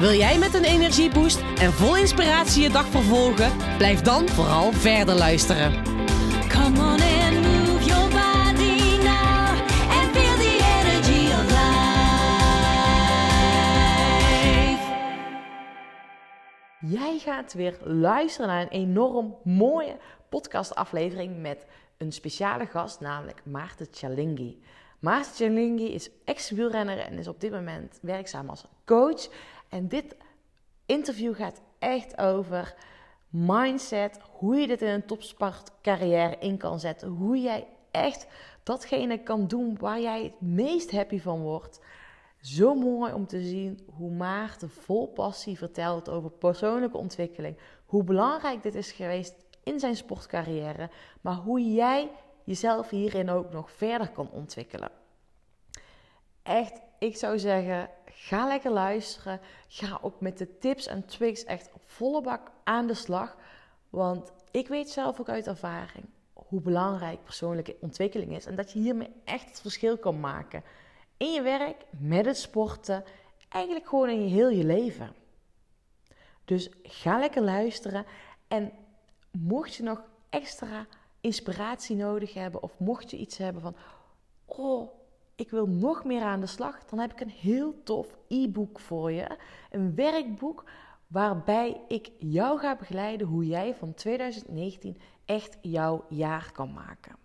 Wil jij met een energieboost en vol inspiratie je dag vervolgen? Blijf dan vooral verder luisteren. Come on and move your body now and feel the energy of life. Jij gaat weer luisteren naar een enorm mooie podcastaflevering met een speciale gast, namelijk Maarten Chalingi. Maarten Chalingi is ex-wielrenner en is op dit moment werkzaam als coach. En dit interview gaat echt over mindset, hoe je dit in een topsportcarrière in kan zetten, hoe jij echt datgene kan doen waar jij het meest happy van wordt. Zo mooi om te zien hoe Maarten vol passie vertelt over persoonlijke ontwikkeling. Hoe belangrijk dit is geweest in zijn sportcarrière. Maar hoe jij jezelf hierin ook nog verder kan ontwikkelen. Echt, ik zou zeggen, ga lekker luisteren. Ga ook met de tips en tricks echt op volle bak aan de slag. Want ik weet zelf ook uit ervaring hoe belangrijk persoonlijke ontwikkeling is. En dat je hiermee echt het verschil kan maken in je werk, met het sporten, eigenlijk gewoon in je heel je leven. Dus ga lekker luisteren en mocht je nog extra inspiratie nodig hebben of mocht je iets hebben van, oh, ik wil nog meer aan de slag, dan heb ik een heel tof e-book voor je. Een werkboek waarbij ik jou ga begeleiden hoe jij van 2019 echt jouw jaar kan maken.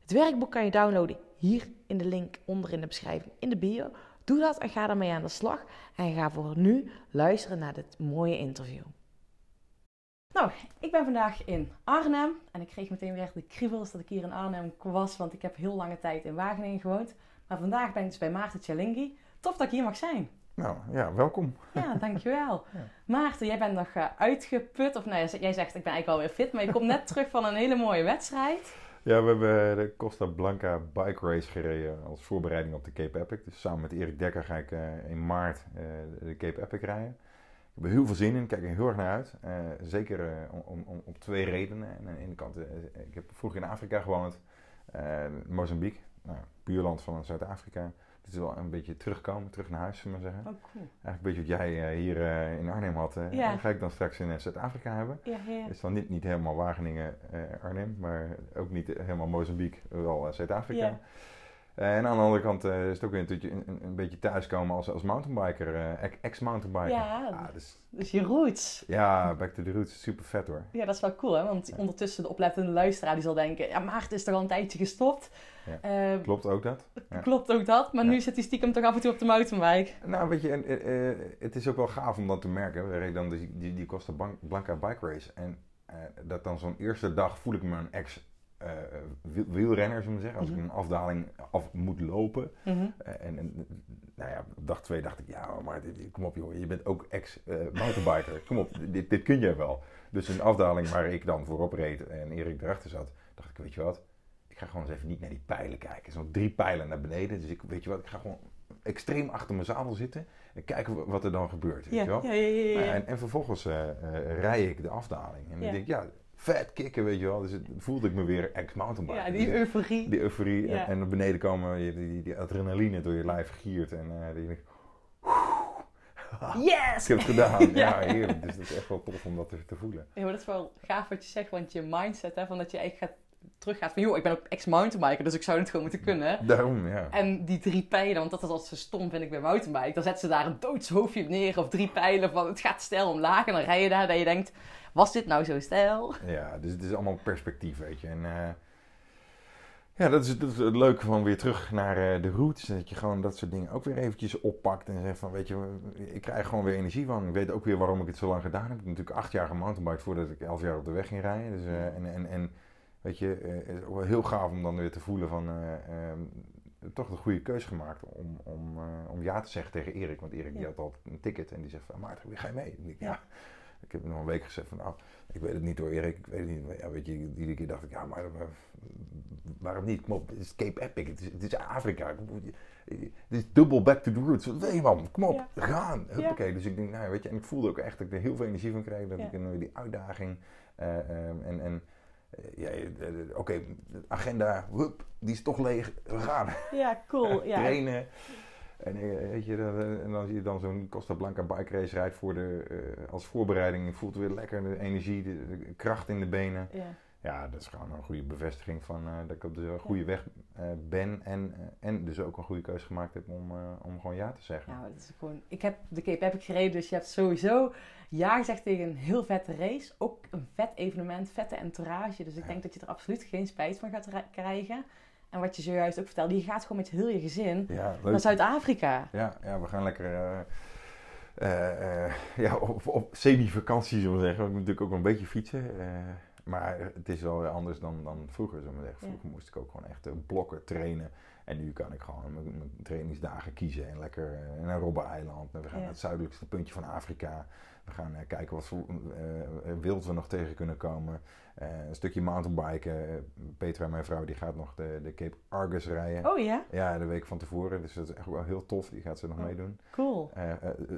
Het werkboek kan je downloaden hier in de link onder in de beschrijving in de bio. Doe dat en ga ermee aan de slag. En ga voor nu luisteren naar dit mooie interview. Nou, ik ben vandaag in Arnhem en ik kreeg meteen weer de kriebels dat ik hier in Arnhem was, want ik heb heel lange tijd in Wageningen gewoond. Maar vandaag ben ik dus bij Maarten Chalingi. Tof dat ik hier mag zijn. Nou ja, welkom. Ja, dankjewel. Ja. Maarten, jij bent nog eh, uitgeput, of nou, jij zegt ik ben eigenlijk alweer fit, maar je komt net terug van een hele mooie wedstrijd. Ja, we hebben de Costa Blanca Bike Race gereden als voorbereiding op de Cape Epic. Dus samen met Erik Dekker ga ik eh, in maart eh, de Cape Epic rijden. Ik heb er heel veel zin in, ik kijk er heel erg naar uit. Eh, zeker eh, om, om, om twee redenen. En aan de ene kant, eh, ik heb vroeger in Afrika gewoond, eh, Mozambique, nou, buurland van Zuid-Afrika. Het is wel een beetje terugkomen, terug naar huis, zullen we maar zeggen. Oh, cool. Eigenlijk een beetje wat jij eh, hier eh, in Arnhem had, Ja. ga ik dan straks in eh, Zuid-Afrika hebben. Ja, is dan niet, niet helemaal Wageningen, Arnhem, maar ook niet helemaal Mozambique, wel Zuid-Afrika. Ja. En aan de andere kant is het ook weer een, een, een beetje thuiskomen als, als mountainbiker, ex- ex-mountainbiker. Ja. Ah, dus, Dus je roots. ja, back to the roots, super vet hoor. Ja, dat is wel cool, hè? Want ondertussen de oplettende luisteraar die zal denken... Ja, Maarten is toch al een tijdje gestopt? Ja. Eh, Klopt ook dat? Ja. Klopt ook dat, maar Ja. nu zit hij stiekem toch af en toe op de mountainbike. Nou, weet je, en, eh, eh, het is ook wel gaaf om dat te merken. We reden dan die, die, die Costa Blanca Bike Race. En eh, dat dan zo'n eerste dag voel ik me een ex wiel- wielrenner, zullen we zeggen. Als ik Mhm. een afdaling af moet lopen. Mhm. En, en nou ja, op dag twee dacht ik, ja, maar dit- kom op joh, je bent ook ex-mountainbiker. kom op, dit, dit kun je wel. Dus een afdaling waar ik dan voorop reed en Erik erachter zat, dacht ik, weet je wat, ik ga gewoon eens even niet naar die pijlen kijken. Er zijn nog drie pijlen naar beneden, dus ik, weet je wat, ik ga gewoon extreem achter mijn zadel zitten en kijken wa- wat er dan gebeurt. Weet Ja, je wel? ja, ja, ja, ja. Nou, En, en vervolgens eh eh, rij ik de afdaling en dan denk ik, ja, vet kicken, weet je wel. Dus het, voelde ik me weer ex-mountainbiker. Ja, die euforie. die euforie en, en naar beneden komen, die, die, die adrenaline door je lijf giert en die denk ik, Yes! ik heb het gedaan. Ja. ja. heerlijk. Dus dat is echt wel tof om dat te, te voelen. Ja, maar dat is wel gaaf wat je zegt, want je mindset, hè, van dat je eigenlijk gaat, teruggaat van... joh, ik ben ook ex-mountainbiker, dus ik zou het gewoon moeten kunnen. Daarom, ja. En die drie pijlen, want dat is altijd zo stom vind ik bij mountainbike. Dan zetten ze daar een doodshoofdje op neer of drie pijlen van het gaat stijl omlaag. En dan rij je daar dat je denkt, was dit nou zo stijl? Ja, dus het is allemaal perspectief, weet je. En eh, ja, dat is, dat is het leuke van weer terug naar eh, de roots. Dat je gewoon dat soort dingen ook weer eventjes oppakt en zegt van, weet je, ik krijg gewoon weer energie van. Ik weet ook weer waarom ik het zo lang gedaan heb. Ik heb natuurlijk acht jaar gemountainbiked voordat ik elf jaar op de weg ging rijden. Dus, eh, en, en, en weet je, eh, het is ook wel heel gaaf om dan weer te voelen van... eh, ehm, toch de goede keuze gemaakt om, om, eh, om ja te zeggen tegen Erik. Want Erik die had al een ticket en die zegt van, Maarten, wie ga je mee? Ik, ja. Ik heb nog een week gezegd van, nou, ik weet het niet hoor Erik, ik weet het niet. Maar ja, weet je, iedere keer dacht ik, ja, maar, waarom niet? Kom op, het is Cape Epic, het is, het is Afrika. Het is double back to the roots. Wat wil je man? Kom op, Ja. gaan. Huppakee. Dus ik denk, nou weet je, en ik voelde ook echt dat ik er heel veel energie van kreeg. Dat ik een- die uitdaging eh, ehm, en... en ja, eh, eh, oké, agenda, hup, die is toch leeg. We gaan. Ja, cool. Ja. Trainen. En, eh, weet je, eh, en als je dan zo'n Costa Blanca bike race rijdt voor de, eh, als voorbereiding, je voelt weer lekker de energie, de, de kracht in de benen. Ja. Ja, dat is gewoon een goede bevestiging van eh, dat ik op de goede weg eh, ben. En, eh, en dus ook een goede keuze gemaakt heb om, om gewoon ja te zeggen. Nou, dat is gewoon... Ik heb de Cape Epic gereden, dus je hebt sowieso ja gezegd tegen een heel vette race. Ook een vet evenement, vette entourage. Dus ik Ja. denk dat je er absoluut geen spijt van gaat krijgen. En wat je zojuist ook vertelde, je gaat gewoon met heel je gezin Ja, naar Zuid-Afrika. Ja, ja, we gaan lekker ja, op, op semi-vakantie, zullen we zeggen. Ik moet natuurlijk ook een beetje fietsen. Maar het is wel weer anders dan, dan vroeger. Ja. Vroeger moest ik ook gewoon echt eh, blokken trainen. En nu kan ik gewoon mijn, mijn trainingsdagen kiezen. En lekker eh, naar Robben-eiland. En we gaan Ja. naar het zuidelijkste puntje van Afrika. We gaan eh, kijken wat voor eh, eh, wild we nog tegen kunnen komen. Een stukje mountainbiken. Petra, mijn vrouw, die gaat nog de, de Cape Argus rijden. Oh ja? Ja, de week van tevoren. Dus dat is echt wel heel tof. Die gaat ze nog Oh. meedoen. Cool.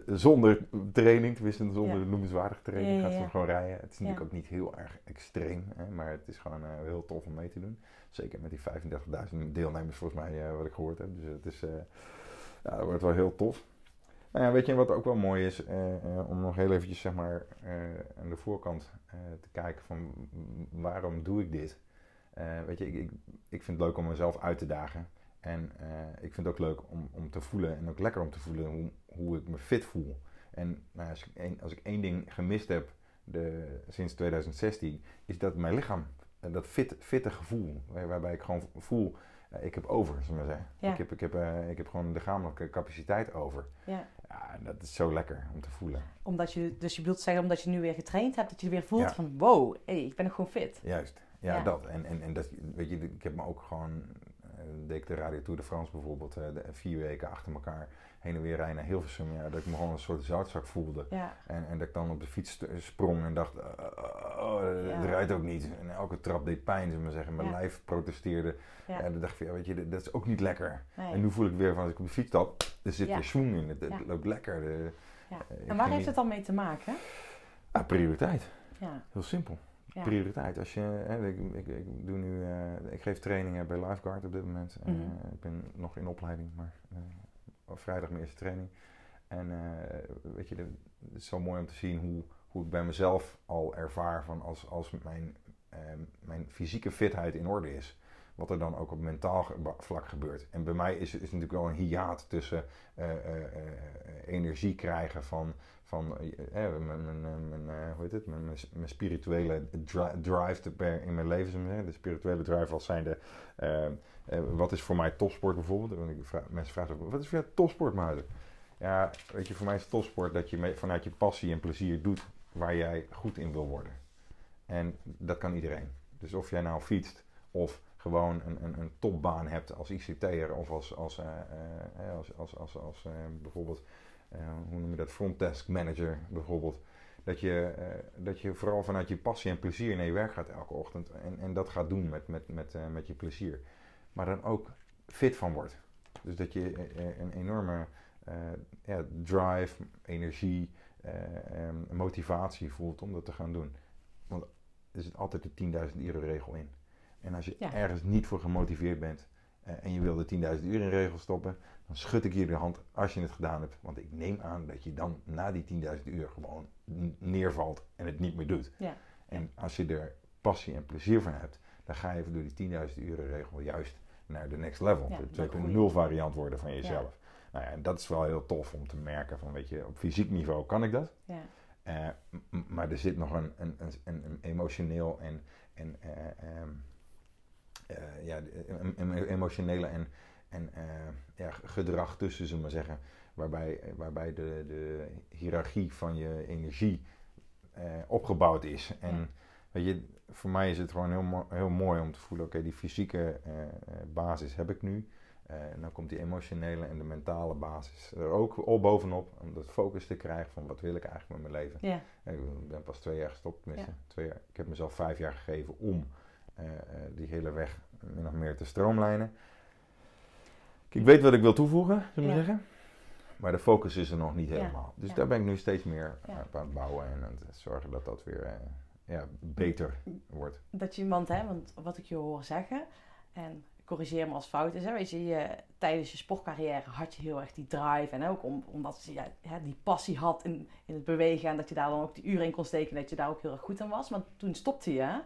Zonder training, tenminste zonder Ja. noemenswaardige training, Ja, gaat ze ja. gewoon rijden. Het is natuurlijk ook niet heel erg extreem, hè, maar het is gewoon heel tof om mee te doen. Zeker met die 35.000 deelnemers volgens mij, wat ik gehoord heb. Dus het is, ja, dat wordt wel heel tof. Nou ja, weet je wat ook wel mooi is, eh, eh, om nog heel eventjes zeg maar eh, aan de voorkant eh, te kijken van w- waarom doe ik dit? Eh, weet je, ik, ik, ik vind het leuk om mezelf uit te dagen. En eh, ik vind het ook leuk om, om te voelen en ook lekker om te voelen hoe, hoe ik me fit voel. En nou, als, ik één, als ik één ding gemist heb de, sinds 2016, is dat mijn lichaam, dat fit, fitte gevoel, waar- waarbij ik gewoon voel, ik heb over, zullen we maar zeggen. Ja. Ik, heb, ik, heb, ik heb gewoon lichamelijke capaciteit over. Ja. Ja, en dat is zo lekker om te voelen. Omdat je, dus je bedoelt zeggen, omdat je nu weer getraind hebt, dat je weer voelt Ja. van wow, hey, ik ben nog gewoon fit. Juist, ja, Ja. dat. En, en, en dat, weet je, ik heb me ook gewoon, eh, deed ik de Radio Tour de France bijvoorbeeld, eh, de, vier weken achter elkaar heen en weer rijden naar Hilversum. Ja, dat ik me gewoon een soort zoutzak voelde. Ja. En, en dat ik dan op de fiets sprong en dacht, eh, eh, oh, het Ja. rijdt ook niet. En elke trap deed pijn, zullen we maar zeggen. Mijn Ja. lijf protesteerde. En dan dacht ik, van, ja, weet je, dat- is ook niet lekker. Nee. En nu voel ik weer van, als ik op de fiets stap, er zit weer swing in. Het, loopt lekker. De, eh, En waar heeft niet- het dan mee te maken? Ah, prioriteit. Ja. Heel simpel. Prioriteit. Als je, hè, ik, ik, ik, doe nu, eh, ik geef trainingen bij Lifeguard op dit moment. Eh, Mhm. ik ben nog in opleiding, maar eh, vrijdag mijn eerste training. En eh, weet je, de- het is zo mooi om te zien hoe, hoe ik bij mezelf al ervaar van als, als mijn, eh, mijn fysieke fitheid in orde is. Wat er dan ook op mentaal vlak gebeurt. En bij mij is, is natuurlijk wel een hiaat tussen eh, energie krijgen van, van mijn, mijn, mijn, hoe heet het? Mijn, mijn, spirituele dri- drive in mijn leven. De spirituele drive als zijnde, eh, eh, wat is voor mij topsport bijvoorbeeld? Want ik mensen vragen ook, wat is voor jou topsport, Maarten? Ja, weet je, voor mij is topsport dat je me- vanuit je passie en plezier doet waar jij goed in wil worden. En dat kan iedereen. Dus of jij nou fietst of gewoon een, een, een topbaan hebt als ICT'er of als, als, eh, eh, als, als, als, als eh, bijvoorbeeld, eh, hoe noem je dat, frontdesk manager bijvoorbeeld. Dat je, dat je vooral vanuit je passie en plezier naar je werk gaat elke ochtend en, en dat gaat doen met, met, met, met je plezier. Maar dan ook fit van wordt. Dus dat je eh, eh, een enorme eh, ja, drive, energie, em, motivatie voelt om dat te gaan doen. Want er zit altijd de 10.000 euro regel in. En als je Ja. ergens niet voor gemotiveerd bent eh, en je wil de 10.000 uur in regel stoppen, dan schud ik je de hand als je het gedaan hebt. Want ik neem aan dat je dan na die 10.000 uur gewoon neervalt en het niet meer doet. Ja. En als je er passie en plezier van hebt, dan ga je door die 10.000 uur regel juist naar de next level. Ja, de dat 2.0 variant worden van jezelf. Nou ja, en dat is wel heel tof om te merken van, weet je, op fysiek niveau kan ik dat. Ja. Eh, maar er zit nog een, een, een, een, emotioneel en, en eh, ehm, eh, ja, een, emotionele en, en ja, gedrag tussen, zullen we maar zeggen. Waarbij, waarbij de, de hiërarchie van je energie opgebouwd is. En Ja. Weet je, voor mij is het gewoon heel, mo- heel mooi om te voelen, oké, die fysieke eh, eh, basis heb ik nu. Eh, en dan komt die emotionele en de mentale basis er ook op bovenop. Om dat focus te krijgen van wat wil ik eigenlijk met mijn leven. Ja. Ik ben pas twee jaar gestopt, tenminste. Ja. Twee jaar. Ik heb mezelf vijf jaar gegeven om die hele weg min of meer te stroomlijnen. Ik weet wat ik wil toevoegen, zullen we Ja. zeggen. Maar de focus is er nog niet helemaal. Dus daar ben ik nu steeds meer aan het bouwen en aan het zorgen dat dat weer ja, beter wordt. dat je iemand, hè, want wat ik je hoor zeggen, en corrigeer me als fout is, hè, weet je, tijdens je sportcarrière had je heel erg die drive en ook om, omdat je die passie had in, in het bewegen en dat je daar dan ook die uren in kon steken en dat je daar ook heel erg goed aan was. Maar toen stopte je.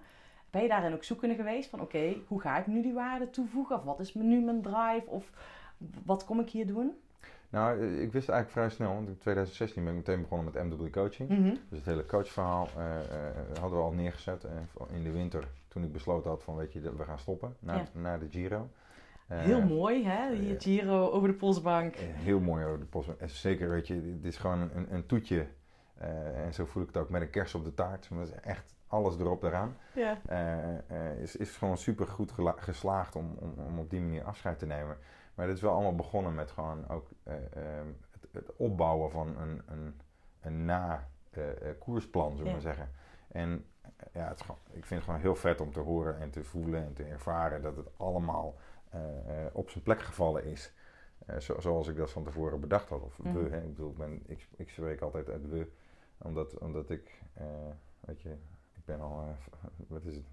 Ben je daarin ook zoekende geweest van oké, hoe ga ik nu die waarde toevoegen? Of wat is nu mijn drive? Of wat kom ik hier doen? Nou, eh, ik wist eigenlijk vrij snel, want in 2016 ben ik meteen begonnen met MW Coaching. Mhm. Dus het hele coachverhaal eh, eh, hadden we al neergezet. In de winter, toen ik besloten had van, weet je, we gaan stoppen na, Ja. na de Giro. Heel mooi, hè? Eh, Giro over de polsbank. Heel mooi over de post. En zeker, weet je, dit is gewoon een, een toetje. En zo voel ik het ook met een kers op de taart. Maar is echt alles erop eraan. Ja. Is, is gewoon super goed geslaagd om, om, om op die manier afscheid te nemen. Maar dit is wel allemaal begonnen met gewoon ook eh, ehm, het, het opbouwen van een, een, een na-koersplan, zullen we Ja. maar zeggen. En eh, ja, het, is gewoon- ik vind het gewoon heel vet om te horen en te voelen en te ervaren dat het allemaal eh, eh, op zijn plek gevallen is. Eh, zo- zoals ik dat van tevoren bedacht had. Of we, hè. ik bedoel, ik, ben, ik, ik spreek altijd uit we, omdat, omdat ik, eh, weet je, ik ben al, eh, wat is het,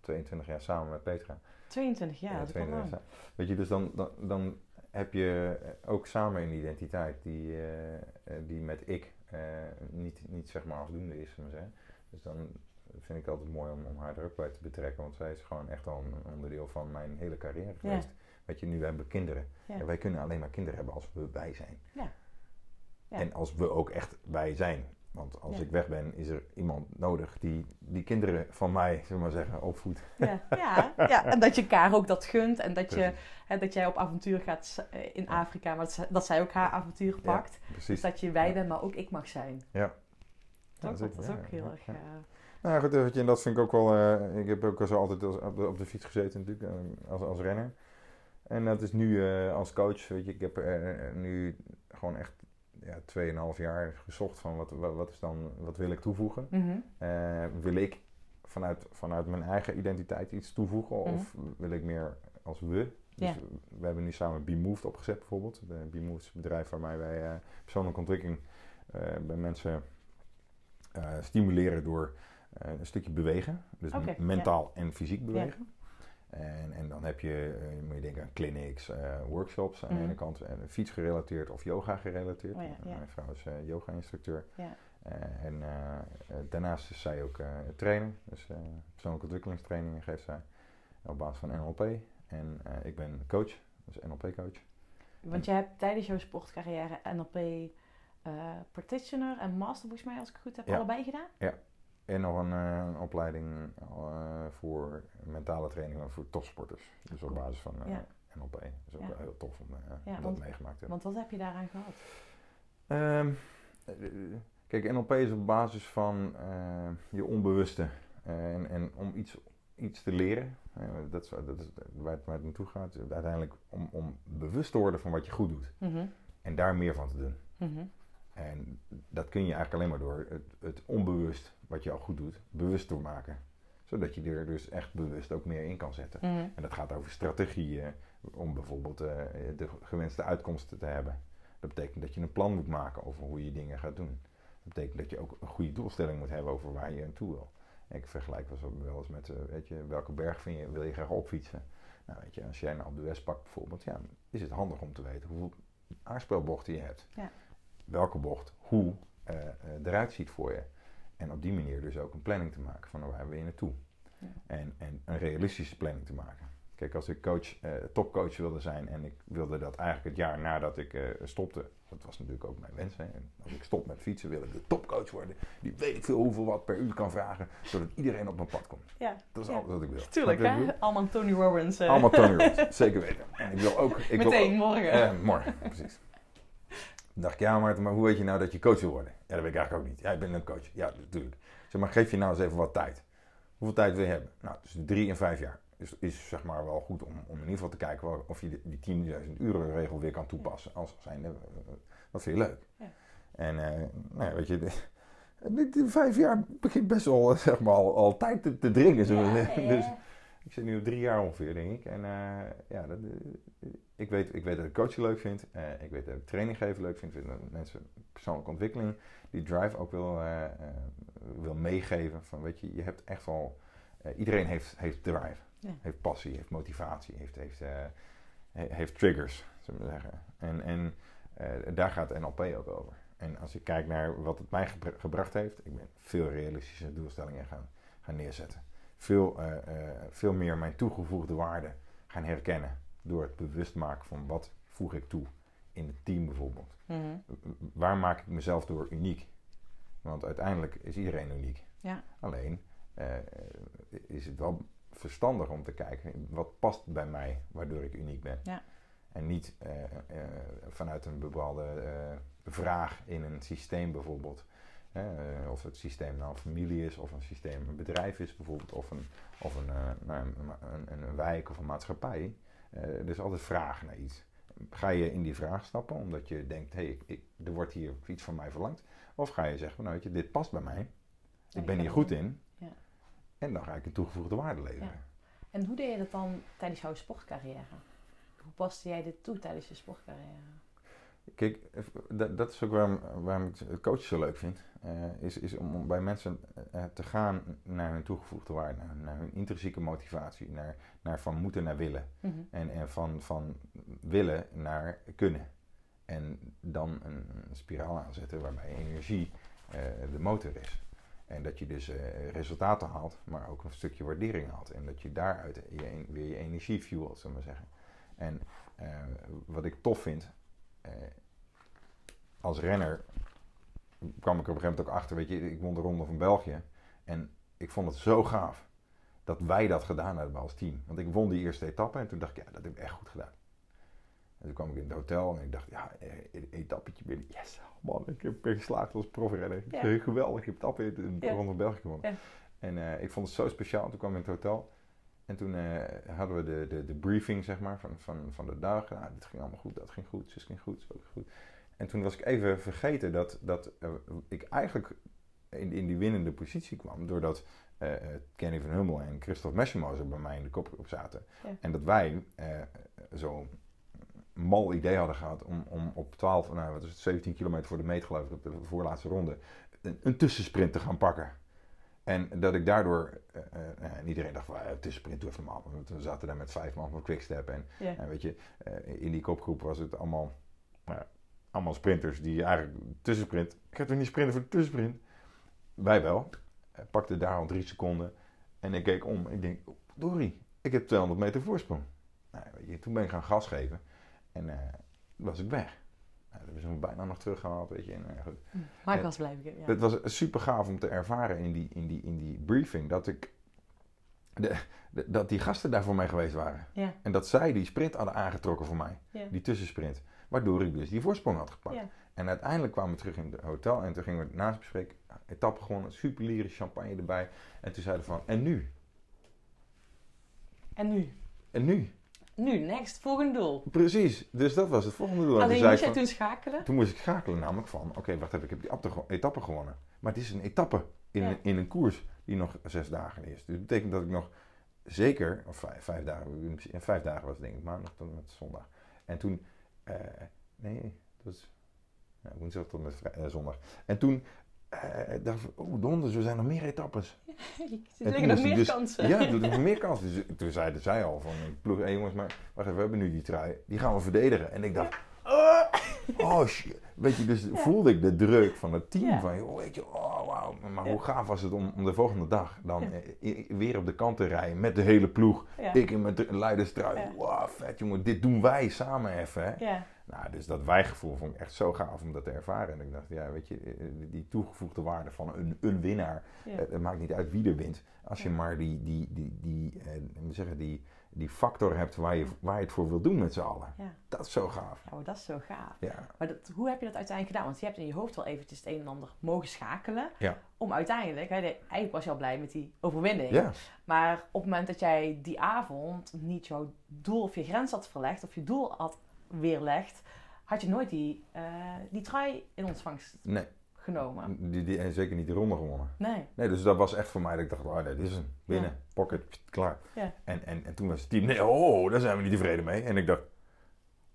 22 jaar samen met Petra. 22 jaar, Ja, dat is wel 22 lang. jaar. Weet je, dus dan, dan, dan heb je ook samen een identiteit die, eh, eh, die met ik eh, niet, niet zeg maar afdoende is, zeggen. Dus dan vind ik altijd mooi om, om haar er ook bij te betrekken, want zij is gewoon echt al een onderdeel van mijn hele carrière geweest. Weet je, nu hebben we kinderen. En wij kunnen alleen maar kinderen hebben als we wij zijn. Ja. Ja. En als we ook echt wij zijn. Want als Ja. ik weg ben, is er iemand nodig die die kinderen van mij, zullen maar zeggen, opvoedt. Ja, ja, ja, en dat je elkaar ook dat gunt en dat, je, hè, dat jij op avontuur gaat eh, in Afrika, maar dat, zij- dat zij ook haar avontuur pakt. Dus Precies. dat je wij bent, maar ook ik mag zijn. Ja. Toch? dat is ook heel erg... Nou goed, en dat vind ik ook wel. eh, ik heb ook zo altijd op, de, op de fiets gezeten, natuurlijk, eh, als, als renner. En dat is nu als coach, weet je, ik heb nu gewoon echt ja, 2,5 jaar gezocht van wat, wat, wat is dan, wat wil ik toevoegen? mhm. Eh, wil ik vanuit, vanuit mijn eigen identiteit iets toevoegen of wil ik meer als we? Dus Ja. we hebben nu samen BeMoved opgezet bijvoorbeeld. De BeMoved is een bedrijf waarmee wij eh, persoonlijke ontwikkeling eh, bij mensen stimuleren door een stukje bewegen. Dus mentaal en fysiek bewegen. Ja. En, en dan heb je, eh, moet je denken aan clinics, eh, workshops aan Mhm. de ene kant, en fietsgerelateerd of yoga gerelateerd. Oh ja, ja. Mijn vrouw is eh, yoga-instructeur. Ja. En daarnaast is zij ook eh trainer, dus persoonlijke ontwikkelingstrainingen geeft zij op basis van NLP. En ik ben coach, dus NLP-coach. Want je hebt tijdens jouw sportcarrière NLP practitioner en master, volgens mij, als ik het goed heb, Ja. allebei gedaan? En nog een, eh, opleiding eh, voor mentale training voor topsporters. Dus op basis van eh, Ja. NLP. Dat is ook Ja. heel tof om, Ja, om want- dat meegemaakt te hebben. Want wat heb je daaraan gehad? Ehm, eh, kijk, NLP is op basis van je onbewuste. En, en om iets, iets te leren, dat, is, dat is waar het, waar het naartoe gaat. Uiteindelijk om, om bewust te worden van wat je goed doet. Mhm, En daar meer van te doen. mhm. En dat kun je eigenlijk alleen maar door het, het onbewust, wat je al goed doet, bewust te maken. Zodat je er dus echt bewust ook meer in kan zetten. Mhm. En dat gaat over strategieën om bijvoorbeeld eh, de gewenste uitkomsten te hebben. Dat betekent dat je een plan moet maken over hoe je dingen gaat doen. Dat betekent dat je ook een goede doelstelling moet hebben over waar je aan toe wil. Ik vergelijk wel eens- wel eens met, eh, weet je, welke berg vind je, wil je graag opfietsen? Nou weet je, als jij nou op de West pakt bijvoorbeeld, ja, is het handig om te weten hoeveel aarspelbochten je hebt. Ja. Welke bocht, hoe eh, eh, eruit ziet voor je. En op die manier dus ook een planning te maken van waar wil je naartoe. Ja. En, en een realistische planning te maken. Kijk, als ik coach, eh, topcoach wilde zijn en ik wilde dat eigenlijk het jaar nadat ik stopte, dat was natuurlijk ook mijn wens. Hè. En als ik stop met fietsen, wil ik de topcoach worden. Die weet ik veel hoeveel wat per uur kan vragen, zodat iedereen op mijn pad komt. Ja, Dat is Ja. alles wat ik wil. tuurlijk hè? Allemaal Tony Robbins. Allemaal Tony Robbins, zeker weten. En ik wil ook... Ik wil Meteen, ook- morgen. eh, morgen, precies. Dan dacht ik, ja Maarten, maar hoe weet je nou dat je coach wil worden? Ja, dat weet ik eigenlijk ook niet. Ja, ik ben een coach. Ja, natuurlijk. Zeg maar, geef je nou eens even wat tijd. Hoeveel tijd wil je hebben? Nou, tussen drie en vijf jaar. is, is zeg maar wel goed om, om in ieder geval te kijken of je die- die 10.000 uren regel weer kan toepassen. Als zijn, eh, wat vind je leuk? Ja. En eh, nou ja, weet je, de, de- de vijf jaar begint best wel eh, zeg maar, al, al tijd te, te dringen. Ja. Dus ik zit nu op drie jaar ongeveer, denk ik. En eh, ja, dat, eh, ik, weet, ik weet dat ik coachen leuk vind. Eh, ik weet dat ik training geven leuk vind. Ik vind dat mensen persoonlijke ontwikkeling, die drive ook wil, wil meegeven. Van, weet je, je hebt echt wel... iedereen heeft, heeft drive. Ja. Heeft passie, heeft motivatie, heeft, heeft, he- heeft triggers, zullen we zeggen. En, en daar gaat NLP ook over. En als ik kijk naar wat het mij gebra- gebracht heeft, ik ben veel realistische doelstellingen gaan, gaan neerzetten. Veel, eh, eh, veel meer mijn toegevoegde waarde gaan herkennen. Door het bewust maken van wat voeg ik toe in het team bijvoorbeeld. Mhm. Waar maak ik mezelf door uniek? Want uiteindelijk is iedereen uniek. Ja. Alleen eh, is het wel verstandig om te kijken wat past bij mij, waardoor ik uniek ben. Ja. En niet vanuit een bepaalde vraag in een systeem bijvoorbeeld. Hè, eh, of het systeem nou een familie is, of een systeem een bedrijf is bijvoorbeeld, of een, of een, eh, nou, een, een, een wijk of een maatschappij. Eh, er is altijd vraag naar iets. Ga je in die vraag stappen omdat je denkt, hé, hey, ik- er wordt hier iets van mij verlangd? Of ga je zeggen, nou weet je, dit past bij mij. Ik ben hier goed in. Ja. En dan ga ik een toegevoegde waarde leveren. Ja. En hoe deed je dat dan tijdens jouw sportcarrière? Hoe paste jij dit toe tijdens je sportcarrière? Kijk, dat, dat is ook waarom, waarom ik het coachen zo leuk vind. eh, is, is om, bij mensen eh, te gaan naar hun toegevoegde waarde, naar, naar hun intrinsieke motivatie, naar, naar van moeten naar willen. Mhm. En, en van, van willen naar kunnen. En dan een, een spiraal aanzetten waarbij energie eh, de motor is. En dat je dus resultaten haalt, maar ook een stukje waardering haalt. En dat je daaruit je, weer je energie fuelt, zullen we maar zeggen. En wat ik tof vind, als renner kwam ik er op een gegeven moment ook achter, weet je, ik won de Ronde van België. En ik vond het zo gaaf dat wij dat gedaan hebben als team. Want ik won die eerste etappe en toen dacht ik, ja, dat heb ik echt goed gedaan. En toen kwam ik in het hotel en ik dacht, ja, eh, een etappetje binnen. Yes, man, ik heb geslaagd als profrenner. Ja. Geweldig, ik heb etappe in de Ja. Ronde van België gewonnen. Ja. En eh, ik vond het zo speciaal. Toen kwam ik in het hotel en toen eh, hadden we de, de, de briefing, zeg maar, van, van, van de dag. Nou, dit ging allemaal goed, dat ging goed, zus ging goed, zo ging goed. En toen was ik even vergeten dat, dat eh, ik eigenlijk in, in die winnende positie kwam. Doordat eh, Kenny van Hummel en Christophe Meschenmoser bij mij in de kopgroep zaten. Ja. En dat wij zo'n mal idee hadden gehad om, om op 12, nou wat is het, 17 kilometer voor de meet geloof ik, op de voorlaatste ronde, een, een tussensprint te gaan pakken. En dat ik daardoor, eh, eh, en iedereen dacht, well, tussensprint doe even normaal. Want we zaten daar met vijf man van Quickstep. En en weet je, eh, in die kopgroep was het allemaal, nou allemaal sprinters die eigenlijk tussensprint. Ik ga toch niet sprinten voor de tussensprint? Wij wel. Eh, pakte daar al drie seconden. En ik keek om. Ik denk, Dorie, ik heb 200 meter voorsprong. Nou, weet je, toen ben ik gaan gas geven. En eh, was ik weg. Dat hebben ze me bijna nog teruggehaald, weet je. En, eh, goed. Maar ik was blij. Ja. Het was super gaaf om te ervaren in die, in die, in die briefing dat ik. De, de- dat die gasten daar voor mij geweest waren. Ja. En dat zij die sprint hadden aangetrokken voor mij. Ja. Die tussensprint. Waardoor ik dus die voorsprong had gepakt. Ja. En uiteindelijk kwamen we terug in het hotel. En toen gingen we het naast bespreken. Etappe gewonnen. Super champagne erbij. En toen zeiden we van. En nu? En nu? En nu? Nu, next, volgende doel. Precies. Dus dat was het volgende doel. En Alleen moest jij toen schakelen? toen moest ik schakelen namelijk van... Oké, wacht even. Ik heb die etappe, etappe gewonnen. Maar het is een etappe in, Ja. een, in een koers die nog zes dagen is. Dus dat betekent dat ik nog zeker... Of vijf, vijf dagen. Vijf dagen was het denk ik. Maandag tot en met zondag. En toen... eh, nee, dat was... Ja, woensdag tot en met vrij- eh, zondag. En toen... eh, dacht oh donders, er zijn nog meer etappes. Er toen nog meer dus- kansen. Ja, er liggen nog meer kansen. Dus toen zeiden zij al van, ploeg, hey jongens, maar wacht even, we hebben nu die trui. Die gaan we verdedigen. En ik dacht, oh shit. Weet je, dus voelde ik de druk van het team. Van, joh, weet je, oh wauw. Maar hoe gaaf was het om, om de volgende dag dan eh, weer op de kant te rijden met de hele ploeg. Ik in mijn. Ja. Wow, vet jongen, dit doen wij samen even. Hè? Ja. Nou, dus dat wijgevoel vond ik echt zo gaaf om dat te ervaren. En ik dacht, ja, weet je, eh, die toegevoegde waarde van een, een winnaar. Ja. Eh, Het maakt niet uit wie er wint. Als je Ja. maar die, die, die, die, eh, zeggen, die, die factor hebt waar je, waar je het voor wil doen met z'n allen. Ja. Dat is zo gaaf. Ja, maar dat is zo gaaf. Ja. Maar dat, hoe heb je dat uiteindelijk gedaan? Want je hebt in je hoofd wel eventjes het een en ander mogen schakelen. Ja. Om uiteindelijk, hè, eigenlijk was je al blij met die overwinning. Ja. Maar op het moment dat jij die avond niet jouw doel of je grens had verlegd, of je doel had weerlegd, had je nooit die, eh, die trui in ontvangst Nee, genomen. die, die, en zeker niet de ronde gewonnen. Nee. Nee, dus dat was echt voor mij dat ik dacht, oh nee, dit is een binnen, Ja. pocket, pst, klaar. Ja. En, en, en toen was het team, nee, oh, daar zijn we niet tevreden mee. En ik dacht,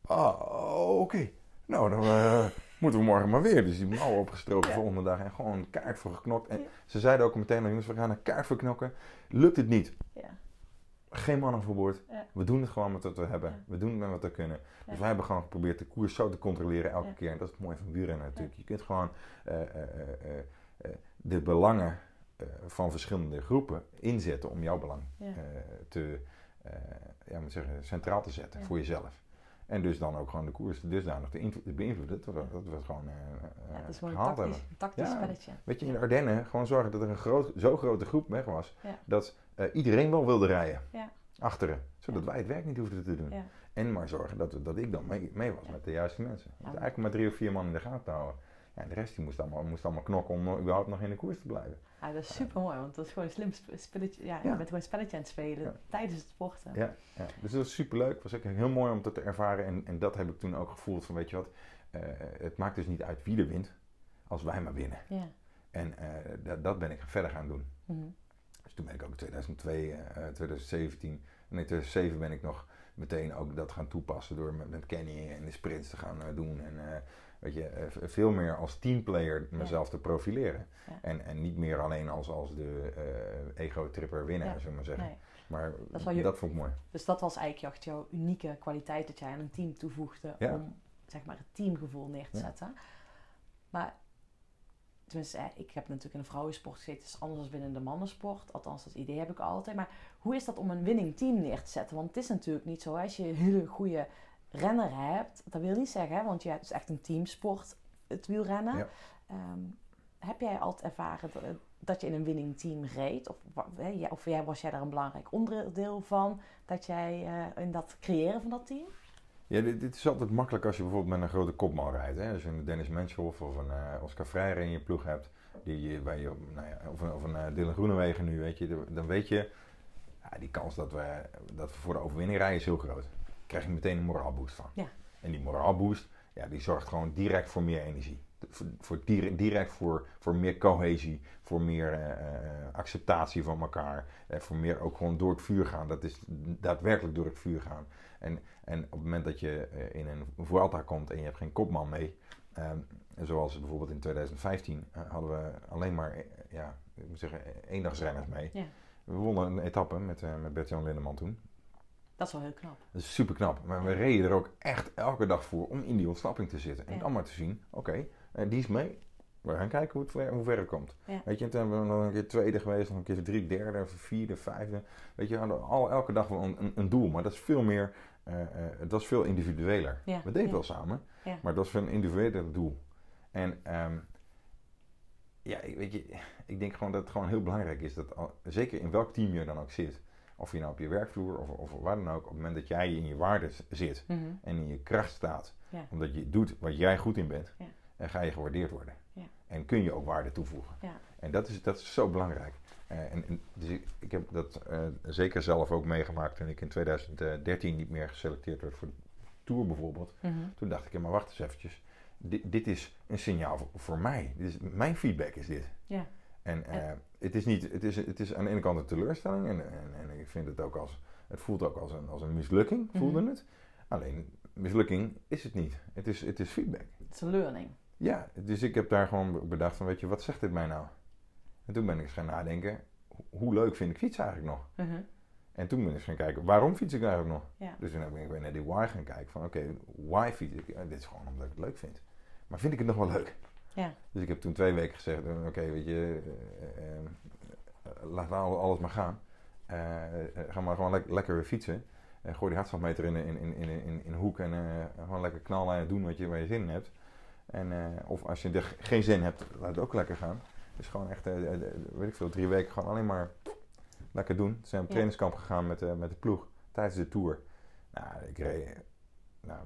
ah, oké. Nou, dan eh, moeten we morgen maar weer. Dus die mouwen opgestroken Ja. volgende dag en gewoon een kaart voor geknokt. En ze zeiden ook meteen, jongens, we gaan een kaart voor knokken. Lukt het niet, Ja. Geen man overboord. Ja. We doen het gewoon met wat we hebben. Ja. We doen het met wat we kunnen. Ja. Dus wij hebben gewoon geprobeerd de koers zo te controleren elke keer. En dat is het mooie van wielrennen natuurlijk. Je kunt gewoon eh, eh, eh, de belangen van verschillende groepen inzetten om jouw belang te, ja, moet zeggen, centraal te zetten voor jezelf. En dus dan ook gewoon de koers dusdanig te beïnvloeden dat we, dat we het gewoon eh, Ja, het is gewoon een gehaald tactisch, hebben. een tactisch Ja. spelletje. Weet je, in de Ardennen gewoon zorgen dat er een groot, zo grote groep weg was. Ja. Dat eh, iedereen wel wilde rijden. Ja. Achteren. Zodat wij het werk niet hoefden te doen. En maar zorgen dat, dat ik dan mee, mee was met de juiste mensen. Ja. eigenlijk maar drie of vier man in de gaten te houden. Ja, en de rest die moest allemaal, moest allemaal knokken om überhaupt nog in de koers te blijven. Ja, dat is super mooi, want dat is gewoon een slim sp- spelletje. Ja, je Ja. bent gewoon een spelletje aan het spelen Ja. tijdens het sporten. Ja, ja. Dus dat was superleuk. Het was ook heel mooi om dat te ervaren. En, en dat heb ik toen ook gevoeld van, weet je wat, eh, het maakt dus niet uit wie er wint, als wij maar winnen. Ja. En eh, dat, dat ben ik verder gaan doen. Mhm. Dus toen ben ik ook in 2002, eh, 2017, nee 2007 ben ik nog meteen ook dat gaan toepassen door met, met Kenny en de sprints te gaan eh, doen. En weet je, eh, veel meer als teamplayer mezelf te profileren. Ja. En, en niet meer alleen als, als de eh, ego-tripper winnaar, Ja. zullen we maar zeggen. Nee. Maar Dat vond ik mooi. Dus dat was eigenlijk echt jouw unieke kwaliteit dat jij aan een team toevoegde om zeg maar het teamgevoel neer te zetten. Maar tenminste, eh, ik heb natuurlijk in de vrouwensport gezeten, het is anders dan binnen de mannensport. Althans, dat idee heb ik altijd. Maar hoe is dat om een winning team neer te zetten? Want het is natuurlijk niet zo, als je een hele goede renner hebt, dat wil niet zeggen, want je hebt dus echt een teamsport, het wielrennen. Ja. Ehm, heb jij altijd ervaren dat, dat je in een winning team reed? Of, of jij- was jij daar een belangrijk onderdeel van? Dat jij eh, in dat creëren van dat team? Ja, dit, dit is altijd makkelijk als je bijvoorbeeld met een grote kopman rijdt. Hè? Als je een Dennis Menschhoff of een eh, Oscar Freire in je ploeg hebt, die, waar je, nou ja, of een, of een eh, Dylan Groenewegen nu, weet je, dan weet je, ja, die kans dat we, dat we voor de overwinning rijden is heel groot. Krijg je meteen een moraalboost van. Ja. En die moraalboost, ja, die zorgt gewoon direct voor meer energie. Voor, voor dire- direct voor, voor meer cohesie, voor meer eh, eh, acceptatie van elkaar. eh, voor meer ook gewoon door het vuur gaan. Dat is daadwerkelijk door het vuur gaan. En, en op het moment dat je in een Vuelta komt en je hebt geen kopman mee, ehm, zoals bijvoorbeeld in 2015 eh, hadden we alleen maar, ja, ik moet zeggen, eendagsrenners mee. Ja. We wonnen een etappe met, met Bert-Jan Lindeman toen. Dat is wel heel knap. Dat is super knap. Maar we reden er ook echt elke dag voor om in die ontsnapping te zitten. En dan maar te zien, oké, eh, die is mee. We gaan kijken hoe, het, ver- hoe ver het komt. Ja. Weet je, en toen hebben we nog een keer tweede geweest, nog een keer drie, derde, vierde, vijfde. Weet je, we hadden al, elke dag wel een, een, een doel. Maar dat is veel meer, eh, eh, dat is veel individueler. Ja, We deden ja. wel samen, maar dat is veel een individueler doel. En ehm, ja, ik- weet je, ik denk gewoon dat het gewoon heel belangrijk is dat, al- zeker in welk team je dan ook zit, of je nou op je werkvloer of, of waar dan ook, op het moment dat jij in je waarde zit Mhm. en in je kracht staat, Ja. omdat je doet wat jij goed in bent, Ja. en ga je gewaardeerd worden. Ja. En kun je ook waarde toevoegen. Ja. En dat is, dat is zo belangrijk. Eh, en, en dus ik, ik heb dat eh, zeker zelf ook meegemaakt toen ik in 2013 niet meer geselecteerd werd voor de Tour bijvoorbeeld. Mhm. Toen dacht ik, maar wacht eens eventjes. Dit, dit is een signaal voor, voor mij. Dit is, mijn feedback is dit. Ja. En eh, het, is niet, het, is, het is aan de ene kant een teleurstelling. En, en, en ik vind het ook als, het voelt ook als een, als een mislukking, voelde Mhm. het. Alleen, mislukking is het niet. Het is, het is feedback. Het is een learning. Ja, dus ik heb daar gewoon bedacht van, weet je, wat zegt dit mij nou? En toen ben ik eens gaan nadenken, ho- hoe leuk vind ik fietsen eigenlijk nog? Mhm. En toen ben ik eens gaan kijken, waarom fiets ik eigenlijk nog? Ja. Dus toen ben ik weer naar die why gaan kijken van, oké, why fiets ik? Ja, dit is gewoon omdat ik het leuk vind. Maar vind ik het nog wel leuk? Ja. Dus ik heb toen twee weken gezegd, eh, oké, weet je, eh, eh, laat nou alles maar gaan. Ga maar gewoon le- lekker weer fietsen. Gooi die hartslagmeter in, in, in, in, in, hoek en gewoon lekker knallen en doen wat je, waar je zin in hebt. En, of als je er geen zin hebt, laat het ook lekker gaan. Dus gewoon echt, weet ik veel, drie weken gewoon alleen maar lekker doen. Toen zijn we op Ja. trainingskamp gegaan met, met de ploeg. tijdens de tour. Nou, ik reed nou,